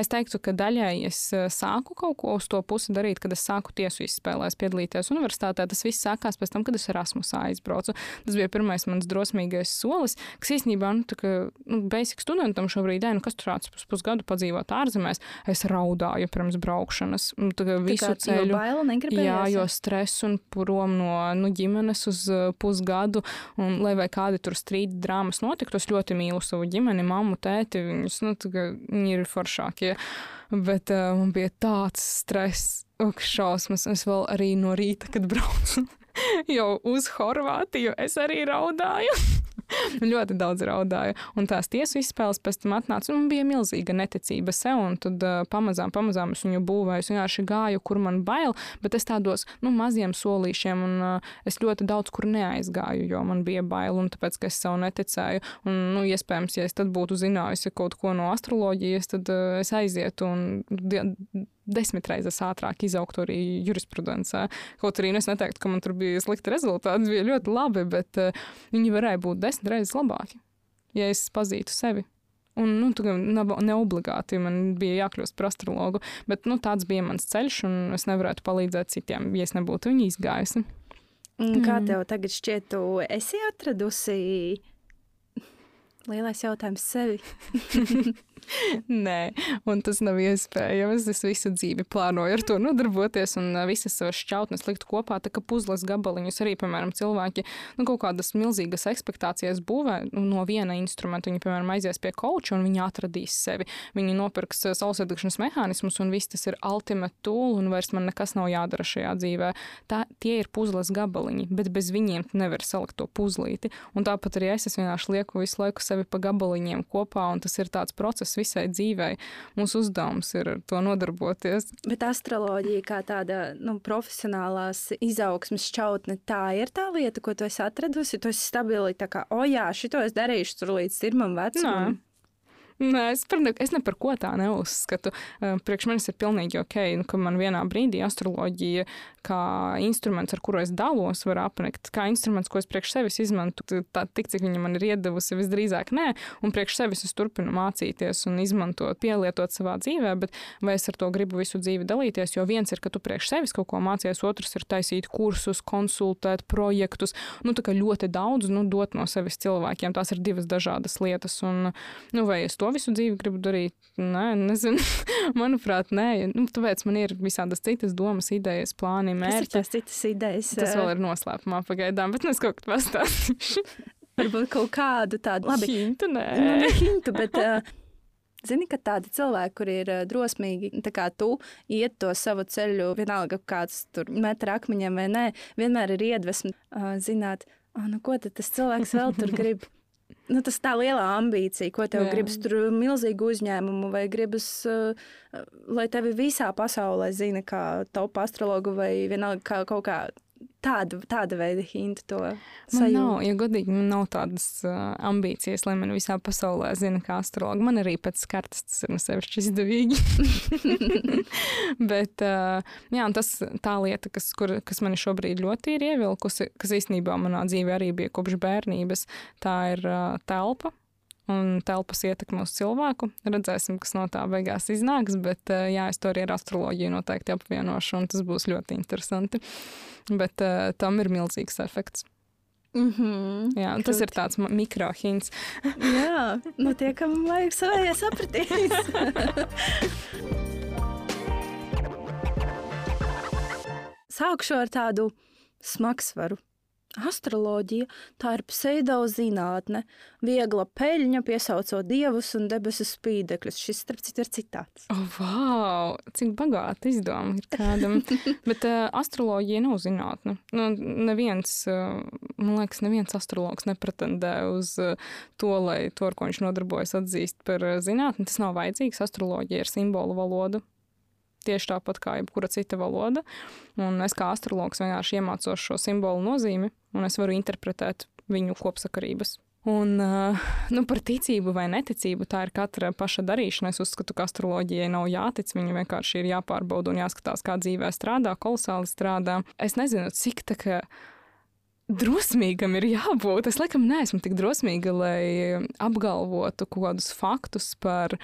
Es teiktu, ka daļai es eh, sāku kaut ko uz to pusi darīt, kad es sāku tiesu izspēlēs, piedalīties universitātē. Tas viss sākās pēc tam, kad es Erasmusā aizbraucu. Tas bija pirmais mans drosmīgais solis, kas īstenībā, nu, tā kā nu, basic studentam šobrīd, nu, kas tur pus, pusgadu padzīvot ārzemēs, es raudāju pirms braukšanas. Nu, tā kā visu Tā kā, jo ceļu. baila negribējās, Jā, jo stress un prom no nu, ģimenes uz uh, pusgadu, un lai vai kādi tur strīdi drāmas notiktu, es ļoti mīlu savu ģimeni, mammu, tēti. Viņus, nu, tā kā viņi ir foršākie. Bet uh, man bija tāds stress, ok, šausmas. Es vēl arī no rīta, kad braucu jau uz Horvātiju, es arī raudāju. ļoti daudz raudāju. Un tās tiesu izspēles pēc tam atnāca. un bija milzīga neticība sev, un tad uh, pamazām, pamazām es viņu būvēju. Es vienkārši gāju, kur man bail, bet es tādos nu, maziem solīšiem, un uh, es ļoti daudz kur neaizgāju, jo man bija bail, un tāpēc, ka es sev neticēju. Un, nu, iespējams, ja es tad būtu zinājusi kaut ko no astroloģijas, tad uh, es aizietu un desmit reizes ātrāk izaugtu arī jurisprudencē. Kaut arī nu, es neteiktu, ka man tur bija slikti rezultāti, bija ļoti labi, bet uh, viņi varēja būt desmit reizes labāki, ja es pazītu sevi. Un, nu, tu gan nav- ne obligāti man bija jākļūst par astrologu, bet nu, tāds bija mans ceļš, un es nevarētu palīdzēt citiem, ja es nebūtu viņu izgājusi. Kā Mm. tev tagad šķiet, tu esi atradusi lielais jautājums sevi? Nē, un tas nav iespējams. Es visu dzīvi plānoju ar to nodarboties un visas savas šķautnes likt kopā, tā kā puzles gabaliņus. Arī, piemēram, cilvēki nu, kaut kādas milzīgas expectācijas būvē nu, no viena instrumenta. Viņi, piemēram, aizies pie koča un viņi atradīs sevi. Viņi nopirks ā, saulesēdekšanas mehānismus un viss tas ir ultimate tool un vairs man nekas nav jādara šajā dzīvē. Tā, tie ir puzles gabaliņi, bet bez viņiem tu nevari salikt to puzlīti. Un tāpat arī es, es vienkārši lieku visu laiku sevi pa gabaliņiem kopā, un tas ir tāds process visai dzīvei. Mūsu uzdevums ir ar to nodarboties. Bet astroloģija kā tāda nu, profesionālās izaugsmes šķautne, tā ir tā lieta, ko tu esi atradusi. Tu esi stabili, tā kā, o jā, šito es darīšu tur līdz pirmam vecumam. Nē, es, par, es ne par ko tā neuzskatu. Priekš manis ir pilnīgi ok, nu, ka man vienā brīdī astroloģija, kā instruments, ar kuru es dalos, var apnikt. Kā instruments, ko es priekš sevis izmantoju, tik cik viņa man ir iedavusi, visdrīzāk nē, un priekš sevis es turpinu mācīties un izmantot, pielietot savā dzīvē, bet vai es ar to gribu visu dzīvi dalīties? Jo viens ir, ka tu priekš sevis kaut ko mācies, otrs ir taisīt kursus, konsultēt projektus, nu, tā kā ļoti daudz nu, dot no sevis cilvēkiem. Tās ir divas dažādas lietas. Un, nu, vai es to visu dzīvi gribu darīt? Nē, nezinu. Manuprāt, nē. Nu, tāpēc man ir visādas citas domas, idejas, plāni, Ir mērķi. tās citas idejas? Tas vēl ir noslēpumā pagaidām, bet nu, es kaut kā pastāstīšu. Varbūt kaut kādu tādu labi. Hintu, nē. Nu, ne hintu, bet uh, zini, ka tādi cilvēki, kur ir uh, drosmīgi, tā kā tu iet to savu ceļu, vienalga kāds tur met ar akmeņiem vai nē, vienmēr ir iedvesma uh, zināt, oh, nu, ko tas cilvēks vēl tur grib. Nu, tas tā liela ambīcija, ko tev Jā. gribas, tur milzīgu uzņēmumu, vai gribas, uh, lai tevi visā pasaulē zina, kā top astrologu, vai vienalga kā kaut kā tāda, tāda veida hintu to Man sajūtu. nav, ja godīgi, man nav tādas uh, ambīcijas, lai man visā pasaulē zina, kā astrologi. Man arī pēc kartes tas ir no sevišķi izdevīgi. Bet uh, jā, tas tā lieta, kas, kur, kas man šobrīd ļoti ir ievilkusi, kas īstenībā manā dzīvē arī bija kopš bērnības, tā ir uh, telpa. Un telpas ietekme uz cilvēku. Redzēsim, kas no tā beigās iznāks. Bet, uh, jā, es to arī ar astroloģiju noteikti apvienošu, un tas būs ļoti interesanti. Bet uh, tam ir milzīgs efekts. Mm -hmm. Jā, un tas ir tāds mikrohints. Jā, nu tie, kam vajag savējā sapratīs. Sākšu ar tādu smagsvaru. Astroloģija tā ir pseidozinātne, viegla peļņa, piesaucot dievus un debesu spīdekļus. Šis, starp citu, ir citāts. Oh, wow! Cik bagāta izdoma ir kādam. Bet uh, astroloģija nav zinātne. Nu, neviens, uh, man liekas, neviens astrologs nepretendē uz uh, to, lai to, ar ko viņš nodarbojas, atzīst par uh, zinātni. Tas nav vajadzīgs. Astroloģija ir simbolu valoda tieši tāpat kā jebkura cita valoda. Un es kā astrologs vienkārši iemācos šo simbolu nozīmi, un es varu interpretēt viņu kopsakarības. Un nu, par ticību vai neticību tā ir katra paša darīšana. Es uzskatu, ka astroloģijai nav jātic, viņa vienkārši ir jāpārbauda un jāskatās, kā dzīvē strādā, kolosāli strādā. Es nezinu, cik tā kā drosmīgam ir jābūt. Es laikam neesmu tik drosmīga, lai apgalvotu kaut kādus faktus par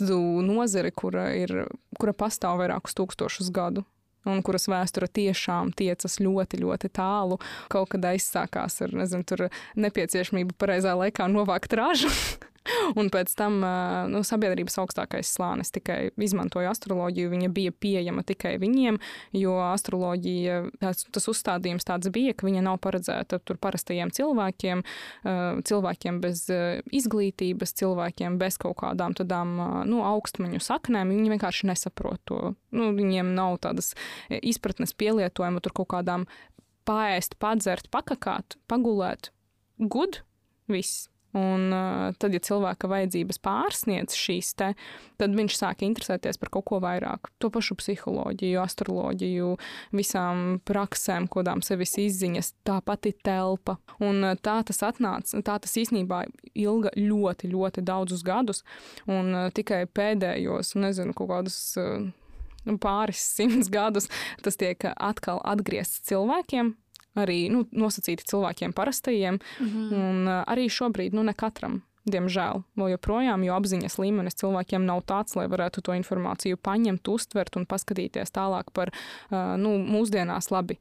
nozari, kura, ir, kura pastāv vairākus tūkstošus gadu. Un kuras vēsture tiešām tiecas ļoti, ļoti tālu. Kaut kad aizsākās ar nezinu, nepieciešamību pareizā laikā novākt ražu. Un pēc tam nu, sabiedrības augstākais slānis tikai izmantoja astroloģiju. Viņa bija pieejama tikai viņiem, jo astroloģija, tas, tas uzstādījums tāds bija, ka viņa nav paredzēta tur parastajiem cilvēkiem, cilvēkiem bez izglītības, cilvēkiem bez kaut kādām tādām nu, augstmaņu saknēm. Viņi vienkārši nesaprot to. Nu, viņiem nav tādas izpratnes pielietojuma tur kaut kādām paēst, padzert, pakakāt, pagulēt. Good, viss. Un uh, tad, ja cilvēka vajadzības pārsniedz šīs te, tad viņš sāk interesēties par kaut ko vairāk. To pašu psiholoģiju, astroloģiju, visām praksēm, kodām sevis izziņas, tā pati telpa. Un uh, tā tas atnāca, tā tas īstenībā ilga ļoti, ļoti daudzus gadus. Un uh, tikai pēdējos, nezinu, kaut kādus. Uh, pāris simtus gadus tas tiek atkal atgriezts cilvēkiem, arī nu, nosacīti cilvēkiem parastajiem. Mm -hmm. Un arī šobrīd nu, ne katram Diemžēl, vēl joprojām, jo apziņas līmenis cilvēkiem nav tāds, lai varētu to informāciju paņemt, uztvert un paskatīties tālāk par, nu, mūsdienās labi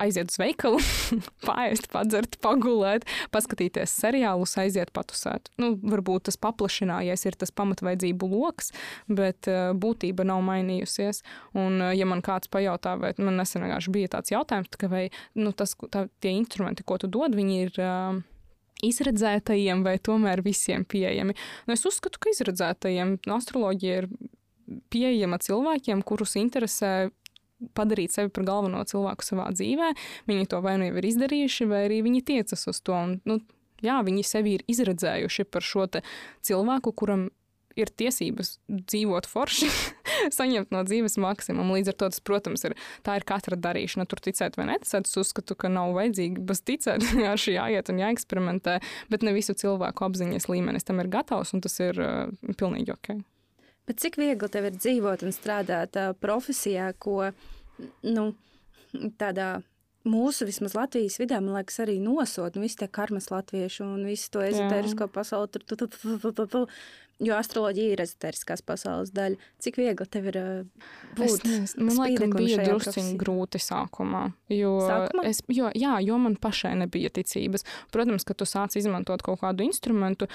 aiziet uz veikalu, pāriest, padzert, pagulēt, paskatīties seriālus, aiziet patusēt. Nu, varbūt tas paplašinājies, ir tas pamatvajadzību lokus, bet būtība nav mainījusies. Un, ja man kāds pajautā, vai man nesen bija tāds jautājums, ka vai nu, tas, tā, tie instrumenti, ko tu dod, viņi ir. Izredzētajiem vai tomēr visiem pieejami. Nu, es uzskatu, ka izredzētajiem astroloģija ir pieejama cilvēkiem, kurus interesē padarīt sevi par galveno cilvēku savā dzīvē. Viņi to vai nu jau ir izdarījuši, vai arī viņi tiecas uz to. Un, nu, jā, viņi sevi ir izredzējuši par šo cilvēku, kuram ir tiesības dzīvot forši, saņemt no dzīves maksimumu. Līdz ar to tas, protams, ir, tā ir katra darīšana. Tur ticēt vai neticēt, es uzskatu, ka nav vajadzīgi bez ticēt, vienkārši jāiet un jāeksperimentē, bet ne visu cilvēku apziņas līmenis tam ir gatavs, un tas ir uh, pilnīgi ok. Bet cik viegli tev ir dzīvot un strādāt uh, profesijā, ko nu, tādā mūsu vismaz Latvijas vidē, man liekas, arī nosod nu, visi tie karmas latvieši un visu to ezotērisko pasauli. Tur, tu, tu, tu, tu, tu, tu. Jo astroloģija ir ezotēriskās pasaules daļa. Cik viegli tev ir uh, būt? Es, man liekas, bija drusciņi grūti sākumā. Jo, sākumā? Es, jo, jā, jo man pašai nebija ticības. Protams, ka tu sāc izmantot kaut kādu instrumentu,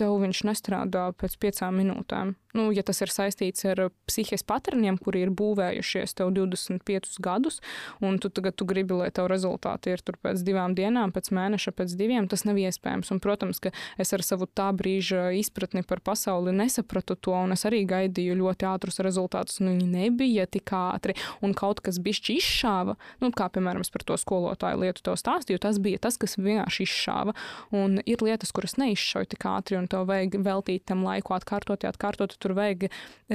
tev viņš nestrādā pēc piecām minūtēm. Nu, ja tas ir saistīts ar psihiskiem paterniem, kuri ir būvējušies tev 25 gadus, un tu tagad tu gribi, lai tev rezultāti ir pēc divām dienām, pēc mēneša, pēc diviem, tas nav iespējams. Un, protams, ka es ar savu tā brīža izpratni par pasauli nesapratu to, un es arī gaidīju ļoti ātrus rezultātus. Nu, viņi nebija tik ātri, un kaut kas bišķi izšāva, nu, kā piemēram par to skolotāju lietu tev stāstīju, tas bija tas, kas vienkārši izšāva. Un ir lietas, kuras neizšauja tik ātri, un tev vajag veltīt tam laiku, atkārtot, atkārtot. Tur vajag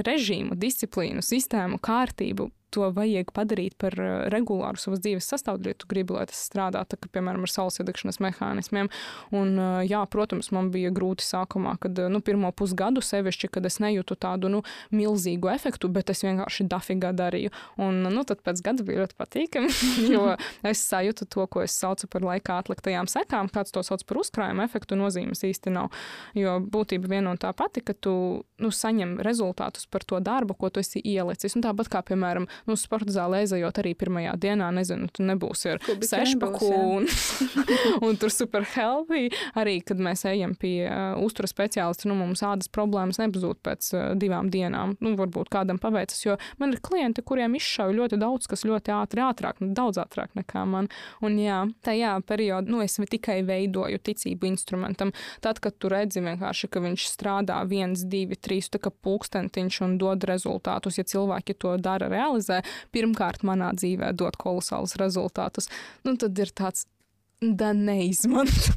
režīmu, disciplīnu, sistēmu, kārtību, to vajag padarīt par uh, regulāru savas dzīves sastāvdaļu, ja tu gribi, lai tas strādā, tā, ka, piemēram, ar saules iedegšanas mehānismiem. Un, uh, jā, protams, man bija grūti sākumā, kad uh, nu, pirmo pusgadu sevišķi, kad es nejūtu tādu nu, milzīgu efektu, bet es vienkārši dafigā darīju. Un nu, tad pēc gada bija ļoti patīkami, jo es sajūtu to, ko es saucu par laikā atliktajām sekām. Kāds to sauc par uzkrājuma efektu, nozīmes īsti nav. Jo būtība viena un tā pati, ka tu nu, saņem rezultātus par to darbu, ko tu esi ielicis. Un tāpat kā, piemēram, nu, sporta zālē aizejot arī pirmajā dienā, nezinu, tu nebūsi ar Kubika sešpaku nebūs, un, un tur super healthy. Arī, kad mēs ejam pie uh, uzturas speciālista, nu, mums ādas problēmas nepazūd pēc uh, divām dienām. Nu, varbūt kādam paveicas, jo man ir klienti, kuriem izšauj ļoti daudz, kas ļoti ātri, ātrāk, nu, daudz ātrāk nekā man. Un jā, tajā periodā, nu, es tikai veidoju ticību instrumentam. Tad, kad tu redzi vienkārši, ka viņš strādā viens, divi, trīs, tā kā pulkstentiņš un dod rezultātus, ja cilvēki to dara, realizē, pirmkārt manā dzīvē dod kolosālus rezultātus, nu, tad ir tāds. Da neizmanto.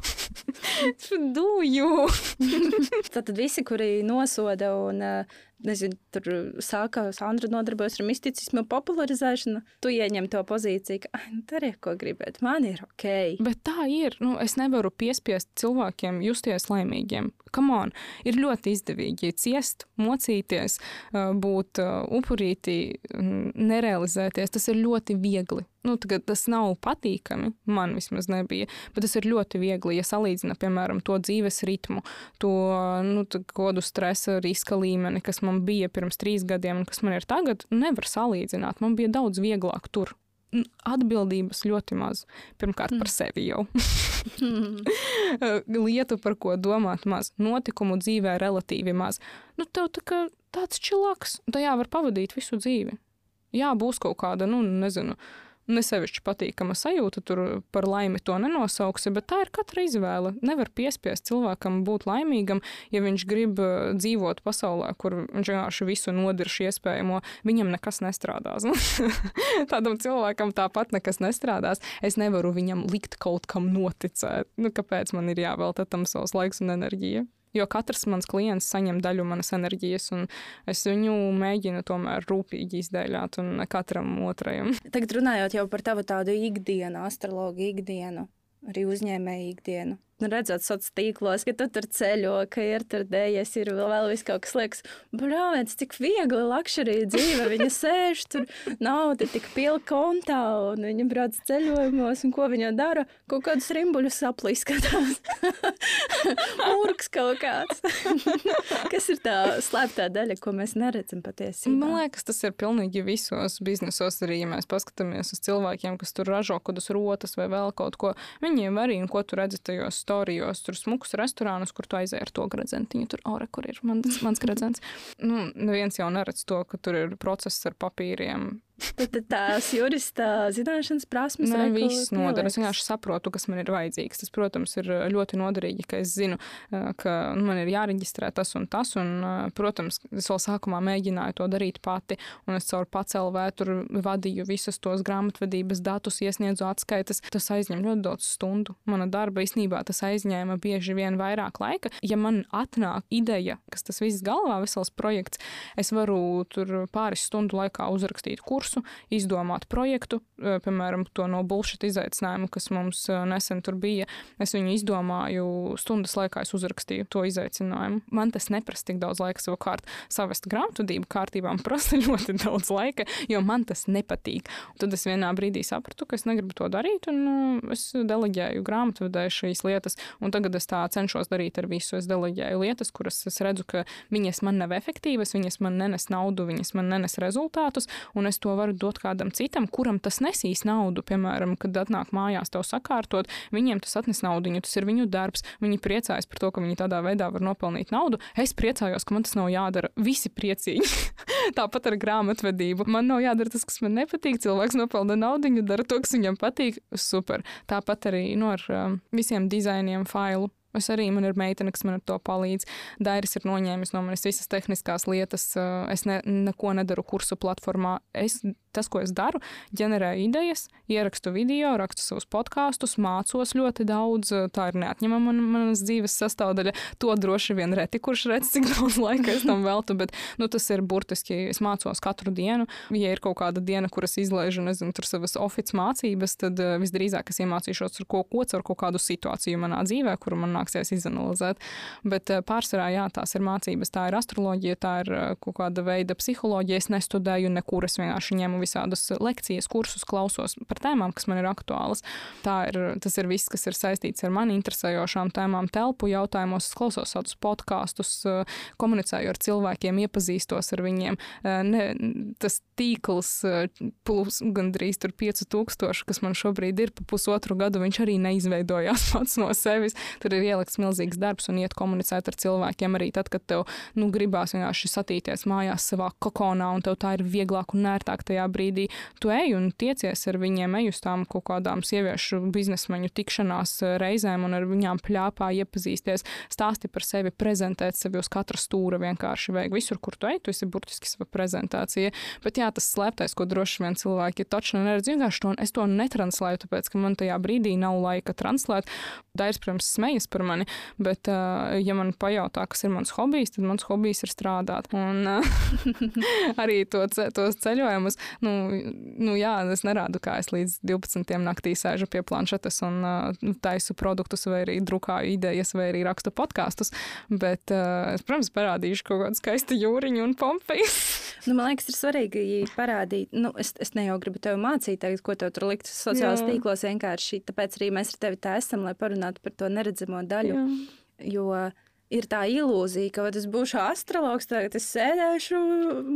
Dūju! Tad visi, kuri nosoda un uh, nezinu, tur sāka Sandra nodarbojas ar misticismu popularizēšanu, tu ieņem to pozīciju, ka nu, dari, ko gribēt, man ir ok. Bet tā ir. Nu, es nevaru piespiest cilvēkiem justies laimīgiem. Come on, ir ļoti izdevīgi ciest, mocīties, būt upurītī, nerealizēties. Tas ir ļoti viegli. Nu, tas nav patīkami, man vismaz nebija, bet tas ir ļoti viegli, ja salīdzina, piemēram, to dzīves ritmu, to nu, kodu stresa riska līmeni, kas man bija pirms trīs gadiem un kas man ir tagad, nevar salīdzināt. Man bija daudz vieglāk tur. Atbildības ļoti maz. Pirmkārt, par sevi jau. Lietu, par ko domāt, maz. Notikumu dzīvē relatīvi maz. Nu, tev tā kā tāds čilaks, tajā var pavadīt visu dzīvi. Jā, būs kaut kāda, nu, nezinu, uh, nesevišķi patīkama sajūta, tur par laimi to nenosauksi, bet tā ir katra izvēle. Nevar piespiest cilvēkam būt laimīgam, ja viņš grib uh, dzīvot pasaulē, kur viņš vienkārši visu nodirš iespējamo, viņam nekas nestrādās. Tādam cilvēkam tāpat nekas nestrādās. Es nevaru viņam likt kaut kam noticēt. Nu, kāpēc man ir jāvelta tam savs laiks un enerģija? Jo katrs mans klients saņem daļu manas enerģijas, un es viņu mēģinu tomēr rūpīgi izdēļot, un katram otrajam. Tagad runājot par tavu tādu ikdienu, astrologu ikdienu, arī uzņēmēju ikdienu redzot sociālos tīklos, ka tu tur ceļo, ka ir tur dēļas, ir vēl, viss kaut kas liekas, brālēns, cik viegli lakšerī dzīve. Viņa sēž tur, nauda tik pilna kontā, un viņa brauc ceļojumos, un ko viņa dara? Kaut kādus rimbuļus aplīskatās. Mūrks kaut kāds. kas ir tā slēptā daļa, ko mēs neredzam patiesībā? Man liekas, tas ir pilnīgi visos biznesos arī, ja mēs paskatāmies uz cilvēkiem, kas tur ražo kaut kādus rotas vai vēl kaut ko. Viņiem arī, un ko tu redzi tajos storijos, tur smukus restorānus, kur tu aizēji ar to gradzentiņu. Tur, ore, kur ir mans, mans gradzens. Nu, neviens jau neredz to, ka tur ir process ar papīriem, Tad tās jurista zināšanas, prasmes, Nē, viss noder. Es vienkārši saprotu, kas man ir vajadzīgs. Tas, protams, ir ļoti noderīgi, ka es zinu, ka nu, man ir jāreģistrē tas un tas. Un, protams, es vēl sākumā mēģināju to darīt pati, un es caur pacelvē tur vadīju visus tos grāmatvedības datus, iesniedzu atskaites. Tas aizņem ļoti daudz stundu. Mana darba īstenībā tas aizņēma bieži vien vairāk laika. Ja man atnāk ideja, kas tas viss galvā, vesels projekts, es varu tur pāris stundu laikā uzrakstīt kursu kursu, izdomāt projektu, eh, piemēram, to no bullshit izaicinājumu, kas mums eh, nesen tur bija. Es viņu izdomāju stundas laikā, es uzrakstīju to izaicinājumu. Man tas neprasa tik daudz laika savukārt savest grāmatvedību kārtībā, man prasa ļoti daudz laika, jo man tas nepatīk. Un tad es vienā brīdī sapratu, ka es negribu to darīt, un uh, es deleģēju grāmatvedēju šīs lietas, un tagad es tā cenšos darīt ar visu. Es deleģēju lietas, kuras es redzu, ka viņas man nav efektīvas, viņas man nenes naudu, viņas man nenes rezultātus, un es to varu dot kādam citam, kuram tas nesīs naudu. Piemēram, kad atnāk mājās tev sakārtot, viņiem tas atnes naudu, tas ir viņu darbs. Viņi priecājas par to, ka viņi tādā veidā var nopelnīt naudu. Es priecājos, ka man tas nav jādara. Visi priecīgi. Tāpat ar grāmatvedību. Man nav jādara tas, kas man nepatīk. Cilvēks nopelna naudu, dara to, kas viņam patīk. Super. Tāpat arī nu, ar um, visiem dizainiem, failu Es arī man ir meitene, kas man ar to palīdz. Dairis ir noņēmis no manis visas tehniskās lietas. Es ne, neko nedaru kursu platformā. Es, tas, ko es daru, ģenerēju idejas, ierakstu video, rakstu savus podkāstus, mācos ļoti daudz. Tā ir neatņemama man, manas dzīves sastāvdaļa. To droši vien reti, kurš redz, cik daudz laika es tam veltu, bet nu, tas ir burtiski. Es mācos katru dienu. Ja ir kaut kāda diena, kuras izlaižu, nezinu, savas oficiālas mācības, tad visdrīzāk es iemācīšos ar ko, ko caur kaut kādu situāciju manā dzīvē, kuru man nāksies izanalizēt. Bet pārsvarā jā, tās ir mācības, tā ir astroloģija, tā ir kaut kāda veida psiholoģija. Es nestudēju nekur, es vienkārši ņemu visādus lekcijas, kursus, klausos par tēmām, kas man ir aktuālas. Tā ir, tas ir viss, kas ir saistīts ar mani interesējošām tēmām, telpu jautājumos. Es klausos tādus podkāstus, komunicēju ar cilvēkiem, iepazīstos ar viņiem. Ne, tas tīkls plus gandrīz 5000, kas man šobrīd ir pa pusotru gadu, viņš arī neizveidojās pats no sevis. Tur ir ielikts milzīgs darbs un iet komunicēt ar cilvēkiem arī tad, kad tev nu, gribās vienkārši satīties mājās savā kokonā un tev tā ir vieglāk un ērtāk tajā brīdī. Tu ej un tiecies ar viņiem, ej uz tām kaut kādām sieviešu biznesmeņu tikšanās reizēm un ar viņām pļāpā iepazīsties, stāsti par sevi, prezentēt sevi uz katra stūra vienkārši vajag. Visur, kur tu ej, tu esi burtiski sava prezentācija. Bet jā, tas slēptais, ko droši vien cilvēki točno neredz, vienkārši to, es to netranslēju, tāpēc, ka man tajā brīdī nav laika translēt. Dairis, protams, smejas par mani, bet, uh, ja man pajautā, kas ir mans hobijs, tad mans hobijs ir strādāt. Un uh, arī to, tos ceļojumus, nu, nu jā, es nerādu, kā es līdz 12. naktī sēžu pie planšetes un uh, taisu produktus, vai arī drukāju idejas, vai arī rakstu podkāstus. Bet uh, es, protams, parādīšu kaut kādu skaistu jūriņu un pompeju. nu, man liekas, ir svarīgi parādīt, nu, es, es ne jau gribu tevi mācīt, tagad, ko tev tur likt sociālajos tīklos. Vienkārši tāpēc arī mēs ar tevi tā esam, lai parunātu par to neredzamo daļu. Jā. Jo ir tā ilūzija, ka es būšu astrologs, tagad es sēdēšu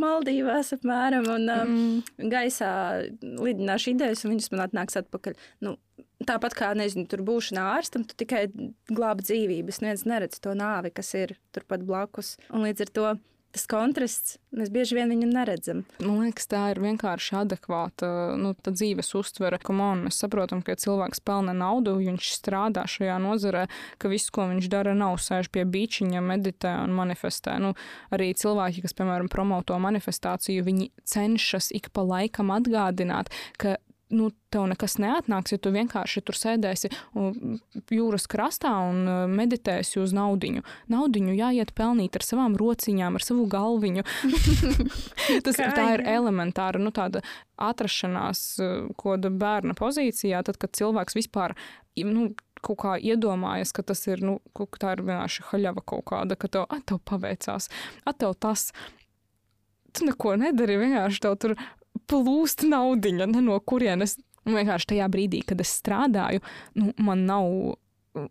Maldīvās apmēram un um, mm. gaisā lidināšu idejas, un viņas man atnāks atpakaļ. Nu, Tāpat kā, nezinu, tur būšanā ārstam, tu tikai glābi dzīvības. Neviens neredz to nāvi, kas ir turpat blakus. Un līdz ar to tas kontrasts, mēs bieži vien viņu neredzam. Man liekas, tā ir vienkārši adekvāta nu, dzīves uztvere. On, mēs saprotam, ka ja cilvēks pelna naudu, viņš strādā šajā nozarē, ka viss, ko viņš dara, nav sēž pie beigšņa, meditē un manifestē. Nu, arī cilvēki, kas, piemēram, promoto manifestāciju, viņi cenšas ik pa laikam atgādināt, ka nu, tev nekas neatnāks, ja tu vienkārši tur sēdēsi jūras krastā un uh, meditēsi uz naudiņu. Naudiņu jāiet pelnīt ar savām rociņām, ar savu galviņu. Tas Kā, tā ir elementāra nu, atrašanās, uh, ko bērna pozīcijā, tad, kad cilvēks vispār. Nu, kaut kā iedomājies, ka tas ir, nu, tā ir vienkārši haļava kaut kāda, ka tev, tev paveicās, tev tas. Tu neko nedari, vienkārši tev tur plūst naudiņa, ne no kurienes. Vienkārši tajā brīdī, kad es strādāju, nu, man nav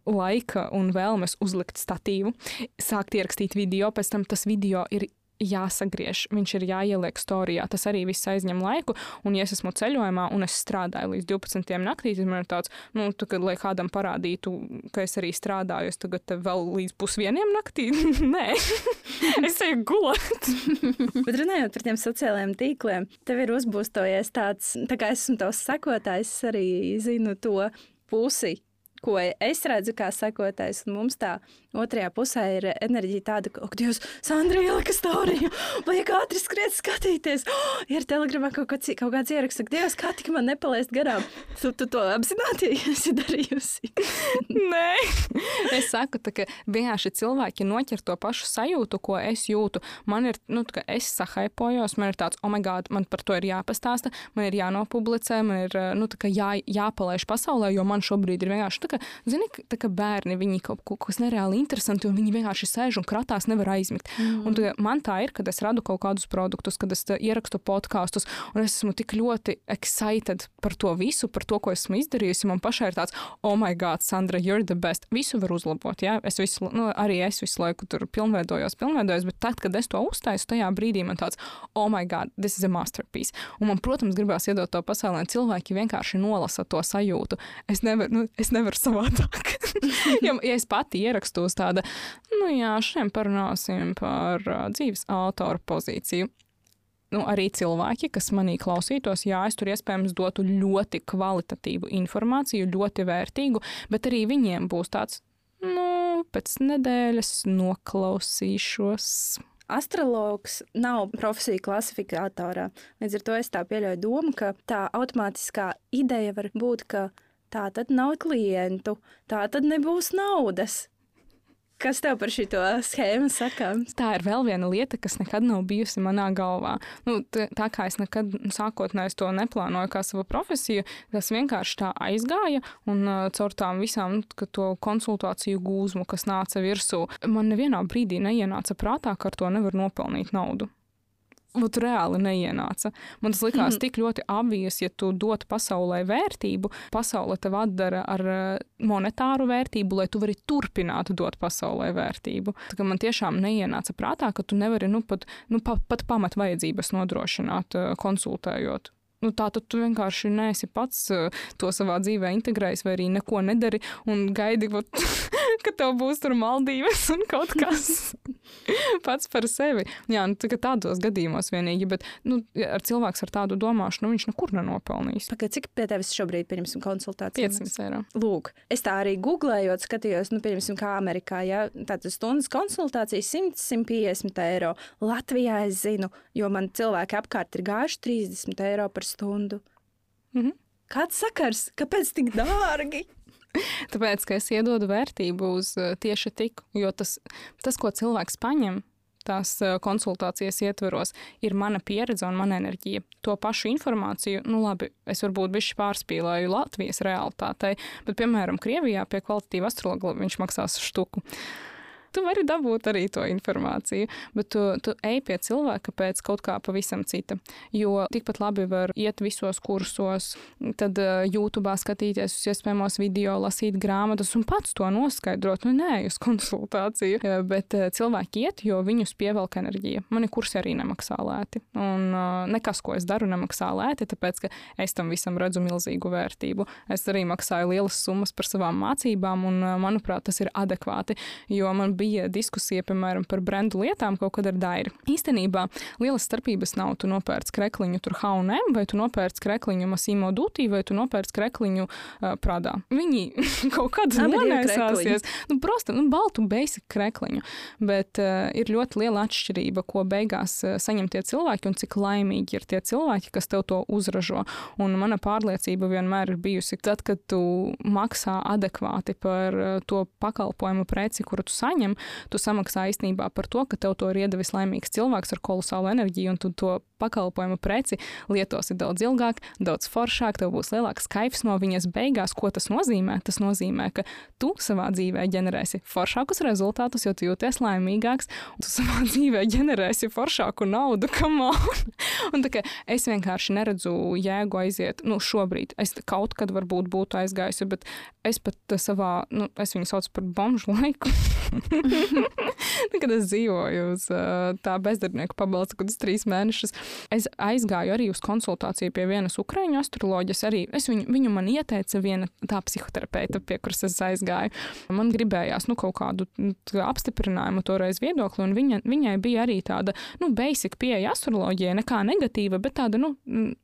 laika un vēlmes uzlikt statīvu, sākt ierakstīt video, pēc tam tas video ir jāsagriež, viņš ir jāieliek storijā. Tas arī viss aizņem laiku. Un, ja es esmu ceļojumā un es strādāju līdz 12. naktī, tad man ir tāds, nu, tu, kad, lai kādam parādītu, ka es arī strādāju, es tagad vēl līdz pusvieniem naktī. Nē, es eju gulēt. Bet runājot par tiem sociālajiem tīkliem, tev ir uzbūstojies tāds, tā kā esmu tavs sekotājs, arī zinu to pusi, ko es redzu kā sekotājs, un mums tā otrajā pusē ir enerģija tāda, ka, ak, Dievs, Sandra ielika storiju, vajag ātri skriet skatīties. Oh, ir telegramā kaut kāds, kaut kāds ieraksts, ka, Dievs, kā tik man nepalaist garām. Tu, tu to apzināti esi darījusi. Nē, es saku, tā, ka vienkārši cilvēki noķer to pašu sajūtu, ko es jūtu. Man ir, nu, ka es sahaipojos, man ir tāds, oh, my God, man par to ir jāpastāsta, man ir jānopublicē, man ir, nu, jā, jāpalaiž pasaulē, jo man šobrīd ir vienkārši tā, ka, zini, tā, ka bērni, viņi kaut ko, kas nereāli interesanti, un viņi vienkārši sēž un kratās, nevar aizmigt. Mm. Un, man tā ir, kad es radu kaut kādus produktus, kad es ierakstu podkāstus, un es esmu tik ļoti excited par to visu, par to, ko esmu izdarījusi. Man pašai ir tāds, oh, my God, Sandra, you're the best. Visu var uzlabot. Ja? Es visu, nu, arī es visu laiku tur pilnveidojos, pilnveidojos, bet tad, kad es to uztaisu, tajā brīdī man tāds, oh, my God, this is a masterpiece. Un man, protams, gribās iedot to pasaulē, cilvēki vienkārši nolasa to sajūtu. Es nevaru, nu, es nevaru savādāk. ja, ja es pati ierakstu uz tāda, nu jā, šodien parunāsim par uh, dzīves autora pozīciju. Nu, arī cilvēki, kas manī klausītos, jā, es tur iespējams dotu ļoti kvalitatīvu informāciju, ļoti vērtīgu, bet arī viņiem būs tāds, nu, pēc nedēļas noklausīšos. Astrologs nav profesija klasifikatorā. Līdz ar to es tā pieļauju domu, ka tā automātiskā ideja var būt, ka tā tad nav klientu, tā tad nebūs naudas Kas tev par šo schēmu sakāms? Tā ir vēl viena lieta, kas nekad nav bijusi manā galvā. Nu, tā kā es nekad sākotnēji to neplānoju kā savu profesiju, tas vienkārši tā aizgāja un uh, caur tām visām nu, konsultāciju gūzmu, kas nāca virsū, man nevienā brīdī neienāca prātā, ka ar to nevar nopelnīt naudu. Vat reāli neienāca. Man tas likās mm. tik ļoti apvijas, ja tu dod pasaulē vērtību, pasaule tev atdara ar eh, monetāru vērtību, lai tu vari turpināt dot pasaulē vērtību. Tā man tiešām neienāca prātā, ka tu nevari nu, pat, nu, pa, pat pamat vajadzības nodrošināt, eh, konsultējot nu, tā tad tu vienkārši neesi pats uh, to savā dzīvē integrējis, vai arī neko nedari un gaidi, vat, ka tev būs tur maldības un kaut kas pats par sevi. Jā, nu, tādos gadījumos vienīgi, bet nu, ar cilvēks ar tādu domāšanu nu, viņš nekur nenopelnīs. Pagaid, cik pie tevis šobrīd, pieņemsim, konsultācijas? 500 eiro. Lūk, es tā arī googlējot, skatījos, nu, pieņemsim, kā Amerikā, ja tādas stundas konsultācijas 100-150 eiro. Latvijā es zinu, jo man cilvēki apkārt ir gājuši 30 eiro par stundu. Mm -hmm. Kāds sakars? Kāpēc tik dārgi? Tāpēc, ka es iedodu vērtību uz eh, tieši tiku, jo tas, tas ko cilvēks paņem, tās eh, konsultācijas ietveros, ir mana pieredze un mana enerģija. To pašu informāciju, nu labi, es varbūt bišķi pārspīlēju Latvijas realitātei, bet, piemēram, Krievijā pie kvalitatīva astrologa viņš maksās štuku. Tu vari dabūt arī to informāciju, bet tu, tu ej pie cilvēka pēc kaut kā pavisam cita. Jo tikpat labi var iet visos kursos, tad uh, YouTube skatīties uz iespējamos video, lasīt grāmatas un pats to noskaidrot. Nu, nē, uz konsultāciju, uh, bet uh, cilvēki iet, jo viņus pievelk enerģija. Mani kursi arī nemaksā lēti. Un nekas, ko es daru, nemaksā lēti, tāpēc ka es tam visam redzu milzīgu vērtību. Es arī maksāju lielas summas par savām mācībām, un manuprāt, tas ir adekvāti, jo man bija diskusija, piemēram, par brendu lietām kaut kad ar Dairi. Īstenībā lielas starpības nav. Tu nopērci krekliņu tur H&M, vai tu nopērci krekliņu Masimo Dutī, vai tu nopērci krekliņu uh, Pradā. Viņi kaut kad nonēsāsies. Nu, prosta, nu, baltu basic krekliņu. Bet uh, ir ļoti liela atšķirība, ko beigās uh, saņem tie cilvēki un cik laimīgi ir tie cilvēki, kas tev to uzražo. Un mana pārliecība vienmēr ir bijusi, tad, kad tu maksā adekvāti par uh, to pakalpojumu preci, kuru tu saņem, tu samaksā īstenībā par to, ka tev to ir iedevis laimīgs cilvēks ar kolosālu enerģiju, un tu to pakalpojumu preci lietosi daudz ilgāk, daudz foršāk, tev būs lielāks kaifs no viņas beigās. Ko tas nozīmē? Tas nozīmē, ka tu savā dzīvē ģenerēsi foršākus rezultātus, jo tu jūties laimīgāks, un tu savā dzīvē ģenerēsi foršāku naudu. un, es vienkārši neredzu jēgu aiziet, nu, šobrīd. Es kaut kad varbūt būtu aizgājusi, bet es pat savā, nu, es viņu saucu par bomžu laiku. Kad es dzīvoju uz tā bezdarbnieku pabalsta, kad es trīs mēnešus, es aizgāju arī uz konsultāciju pie vienas ukraiņu astroloģijas. Arī es viņu, viņu man ieteica viena tā psihoterapeita, pie kuras es aizgāju. Man gribējās nu, kaut kādu nu, apstiprinājumu toreiz viedokli, un viņa, viņai bija arī tāda nu, basic pieeja astroloģijai, nekā negatīva, bet tāda nu,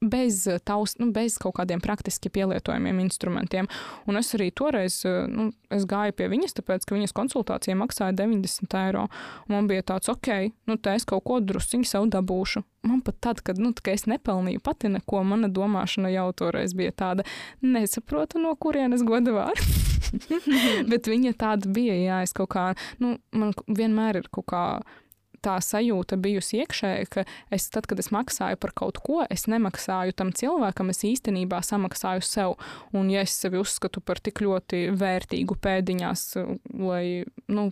bez, taus, nu, bez kaut kādiem praktiski pielietojamiem instrumentiem. Un es arī toreiz nu, gāju pie viņas, tāpēc, ka viņas konsultācija maksāja 90 eiro. Man bija tāds, ok, nu te es kaut ko drusciņu sev dabūšu. Man pat tad, kad, nu, es nepelnīju pati neko, mana domāšana jau toreiz bija tāda, nesaprotu, no kurienes goda vārds. Bet viņa tāda bija, jā, es kaut kā, nu, man vienmēr ir kaut kā tā sajūta bijusi iekšēji, ka es, tad, kad es maksāju par kaut ko, es nemaksāju tam cilvēkam, es īstenībā samaksāju sev. Un, ja es sevi uzskatu par tik ļoti vērtīgu pēdiņās, lai, nu,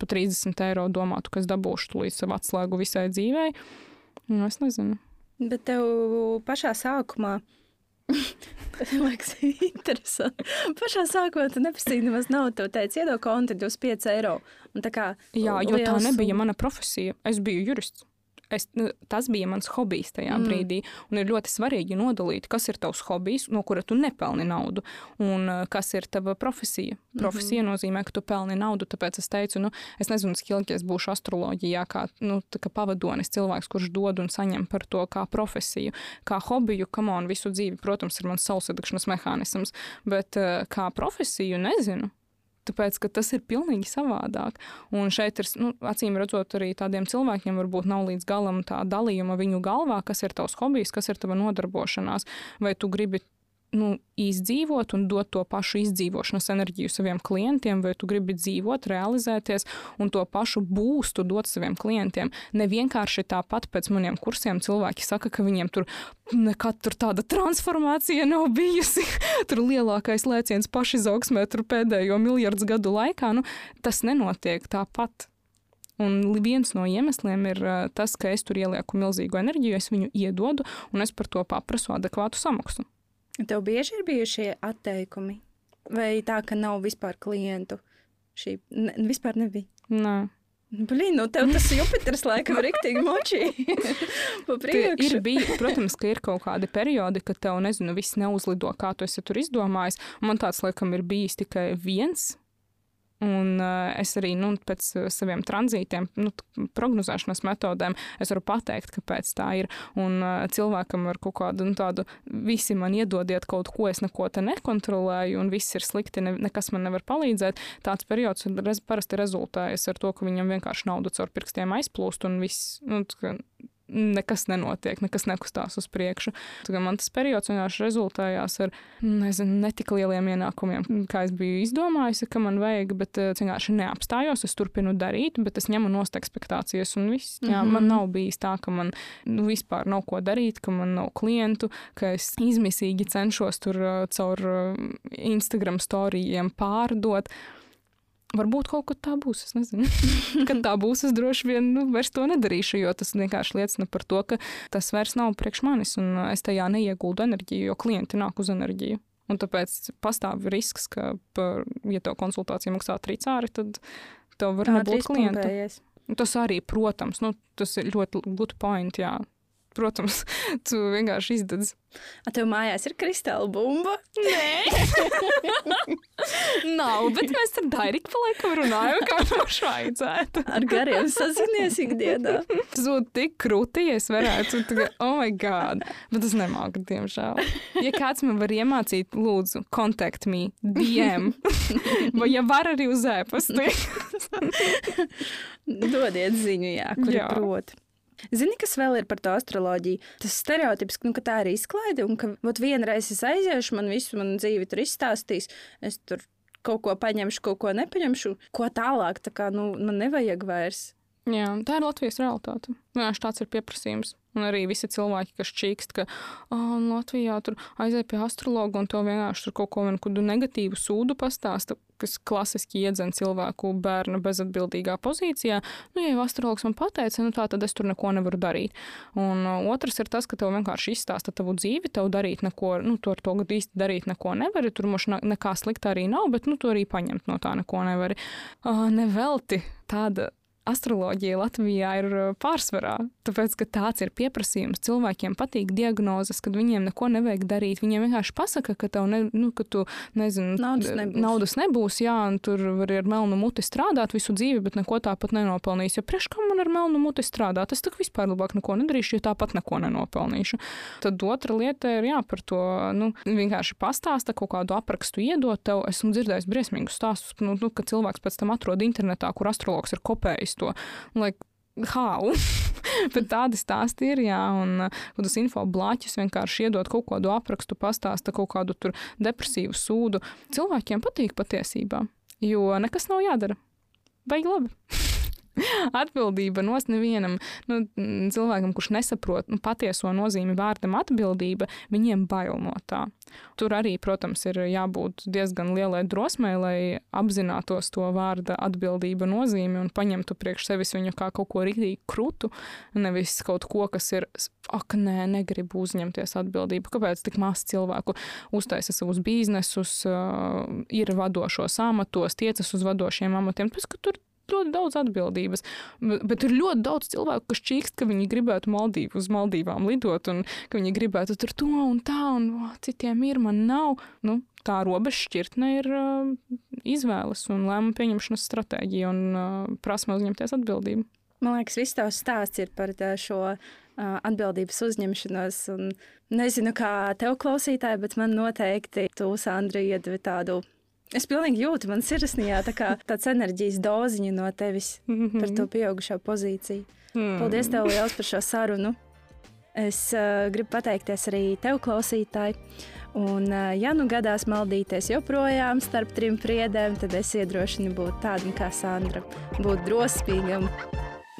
pa 30 eiro domātu, ka es dabūšu līdz savu atslēgu visai dzīvei, nu, es nezinu. Bet tev pašā sākumā liekas, interesanti. Pašā sākumā tu neprasīji nemaz naudu. Tev teica, iedod konti 25 eiro. Un tā kā, Jā, jo tā nebija mana profesija. Es biju jurists. Es, nu, tas bija mans hobijs tajā mm. brīdī. Un ir ļoti svarīgi nodalīt, kas ir tavs hobijs, no kura tu nepelni naudu, un uh, kas ir tava profesija. Profesija mm -hmm. nozīmē, ka tu pelni naudu. Tāpēc es teicu, nu, es nezinu, cik ilgi es būšu astroloģijā, kā, nu, kā pavadonis, cilvēks, kurš dod un saņem par to kā profesiju. Kā hobiju, kam on visu dzīvi, protams, ir mans saulsadegšanas mehānisms, bet uh, kā profesiju nezinu. Tāpēc, ka tas ir pilnīgi savādāk. Un šeit ir, nu, acīm redzot, arī tādiem cilvēkiem varbūt nav līdz galam tā dalījuma viņu galvā, kas ir tavs hobijs, kas ir tava nodarbošanās. Vai tu gribi nu, izdzīvot un dot to pašu izdzīvošanas enerģiju saviem klientiem, vai tu gribi dzīvot, realizēties un to pašu būstu dot saviem klientiem. Ne vienkārši tāpat pēc maniem kursiem cilvēki saka, ka viņiem tur nekad tur tāda transformācija nav bijusi. tur lielākais lēciens pašizaugsmē tur pēdējo miljardu gadu laikā. Nu, tas nenotiek tāpat. Un viens no iemesliem ir tas, ka es tur ielieku milzīgu enerģiju, es viņu iedodu, un es par to paprasu adekvātu samaksu. Tev bieži ir bijušie atteikumi? Vai tā, ka nav vispār klientu? Šī ne, vispār nebija. Nē. Blīn, nu tev tas Jupiters laikam riktīgi močī. ir bija, protams, ka ir kaut kādi periodi, kad tev, nezinu, viss neuzlido, kā tu esi tur izdomājis. Man tāds, laikam, ir bijis tikai viens Un uh, es arī nu, pēc uh, saviem tranzītiem, nu, prognozēšanas metodēm, es varu pateikt, kāpēc tā ir. Un uh, cilvēkam ar kaut kādu nu, tādu, visi man iedodiet kaut ko, es neko te nekontrolēju, un viss ir slikti, ne, nekas man nevar palīdzēt. Tāds periods rez, parasti rezultējas ar to, ka viņam vienkārši nauda caur pirkstiem aizplūst, un viss, nu, nekas nenotiek, nekas nekustās uz priekšu. Tad man tas periods vienkārši rezultējās ar nezinu, netik lieliem ienākumiem, kā es biju izdomājusi, ka man vajag, bet es vienkārši neapstājos. Es turpinu darīt, bet es ņemu nost ekspektācijas un viss. Jā, mm -hmm. Man nav bijis tā, ka man nu, vispār nav ko darīt, ka man nav klientu, ka es izmisīgi cenšos tur caur Instagram storijiem pārdot. Varbūt kaut kad tā būs. Es nezinu, kad tā būs. Es droši vien nu, vairs to nedarīšu, jo tas vienkārši liecina par to, ka tas vairs nav priekš manis, un es tajā neieguldu enerģiju, jo klienti nāk uz enerģiju. Un tāpēc pastāv risks, ka, par, ja tev konsultācija maksā trīcāri, tad tev var nebūt klientu. Tas arī, protams, nu, tas ir ļoti good point. Jā protams, tu vienkārši izdedz. A tev mājās ir kristāla bumba? Nē, nav, bet mēs ar Dairiku paliekam runājam, kā mums vajadzētu. Ar gariem sazinies ikdienā. Tas būtu tik krūti, ja es varētu, tagad, oh my god, bet es nemāku, diemžēl. Ja kāds man var iemācīt, lūdzu, contact me, DM, vai ja var arī uz ēpastu. Dodiet ziņu, jā, kur jā. prot. Zini, kas vēl ir par to astroloģiju? Tas stereotips, nu, ka tā ir izklaide, un ka ot, vienreiz es aiziešu, man visu manu dzīvi tur izstāstīs. Es tur kaut ko paņemšu, kaut ko nepaņemšu. Ko tālāk, tā kā nu, man nevajag vairs. Jā, tā ir Latvijas realitāte. Vienkārši tāds ir pieprasījums. Un arī visi cilvēki, kas čīkst, ka oh, Latvijā tur aiziet pie astrologa un to vienkārši tur kaut ko kādu negatīvu sūdu pastāsta, kas klasiski iedzen cilvēku bērnu bezatbildīgā pozīcijā. Nu, ja jau astrologs man pateica, nu tā tad es tur neko nevaru darīt. Un otrs ir tas, ka tev vienkārši izstāsta tavu dzīvi, tev darīt neko, nu, tu ar to īsti darīt neko nevari. Tur mums nekā slikta arī nav, bet nu, tu arī paņemt no tā neko nevari. Uh, nevelti tāda astroloģija Latvijā ir uh, pārsvarā. Tāpēc, ka tāds ir pieprasījums. Cilvēkiem patīk diagnozes, kad viņiem neko nevajag darīt. Viņiem vienkārši pasaka, ka tev ne, nu, ka tu, nezinu, naudas nebūs. naudas nebūs, jā, un tur var ar melnu muti strādāt visu dzīvi, bet neko tāpat nenopelnīs. Jo priekš kam man ar melnu muti strādāt? Es tak vispār labāk neko nedarīšu, jo tāpat neko nenopelnīšu. Tad otra lieta ir, jā, par to, nu, vienkārši pastāsta kaut kādu aprakstu iedot tev. Esmu dzirdējis briesmīgus stāstus, nu, nu, ka cilvēks pēc tam atrod internetā, kur astrologs ir kopējis to. Like, how? Bet tādi stāsti ir, jā, un kādus info blāķus vienkārši iedot kaut kādu aprakstu, pastāsta kaut kādu tur depresīvu sūdu. Cilvēkiem patīk patiesībā, jo nekas nav jādara. Baigi labi. atbildība nos nevienam nu, cilvēkam, kurš nesaprot nu, patieso nozīmi vārdam atbildība, viņiem bail no tā. Tur arī, protams, ir jābūt diezgan lielai drosmei, lai apzinātos to vārda atbildība nozīmi un paņemtu priekš sevis viņu kā kaut ko rītīgi krūtu, nevis kaut ko, kas ir, ak, nē, negribu uzņemties atbildību. Kāpēc tik maz cilvēku uztaisa savus biznesus, ir vadošos amatos, tiecas uz vadošiem amatiem? Tāpēc, ka tur ļoti daudz atbildības. Bet ir ļoti daudz cilvēku, kas čīkst, ka viņi gribētu Maldīvu, uz Maldīvām lidot, un ka viņi gribētu tur to un tā, un o, citiem ir, man nav. Nu, tā robeža šķirtne ir uh, izvēles un lēmumu pieņemšanas stratēģija un uh, prasme uzņemties atbildību. Man liekas, viss tavs stāsts ir par šo uh, atbildības uzņemšanos. Nezinu, kā tev klausītāji, bet man noteikti tu, Sandra, iedvi tādu Es pilnīgi jūtu, man sirsnījā tā kā tāds enerģijas doziņa no tevis mm -hmm. par to pieaugušo pozīciju. Mm. Paldies tev liels par šo sarunu. Es uh, gribu pateikties arī tev, klausītāji. Un, ja nu gadās maldīties joprojām starp trim priedēm, tad es iedrošinu būt tādam kā Sandra, būt drosmīgam,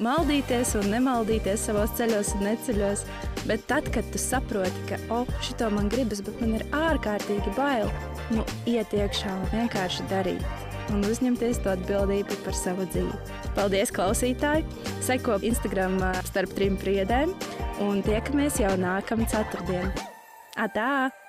maldīties un nemaldīties savos ceļos un neceļos. Bet tad, kad tu saproti, ka oh, šito man gribas, bet man ir ārkārtīgi bail, nu, iet iekšā un vienkārši darīt. Un uzņemties to atbildību par savu dzīvi. Paldies, klausītāji! Seko Instagram starp trim priedēm un tiekamies jau nākamā ceturtdienā. Atā!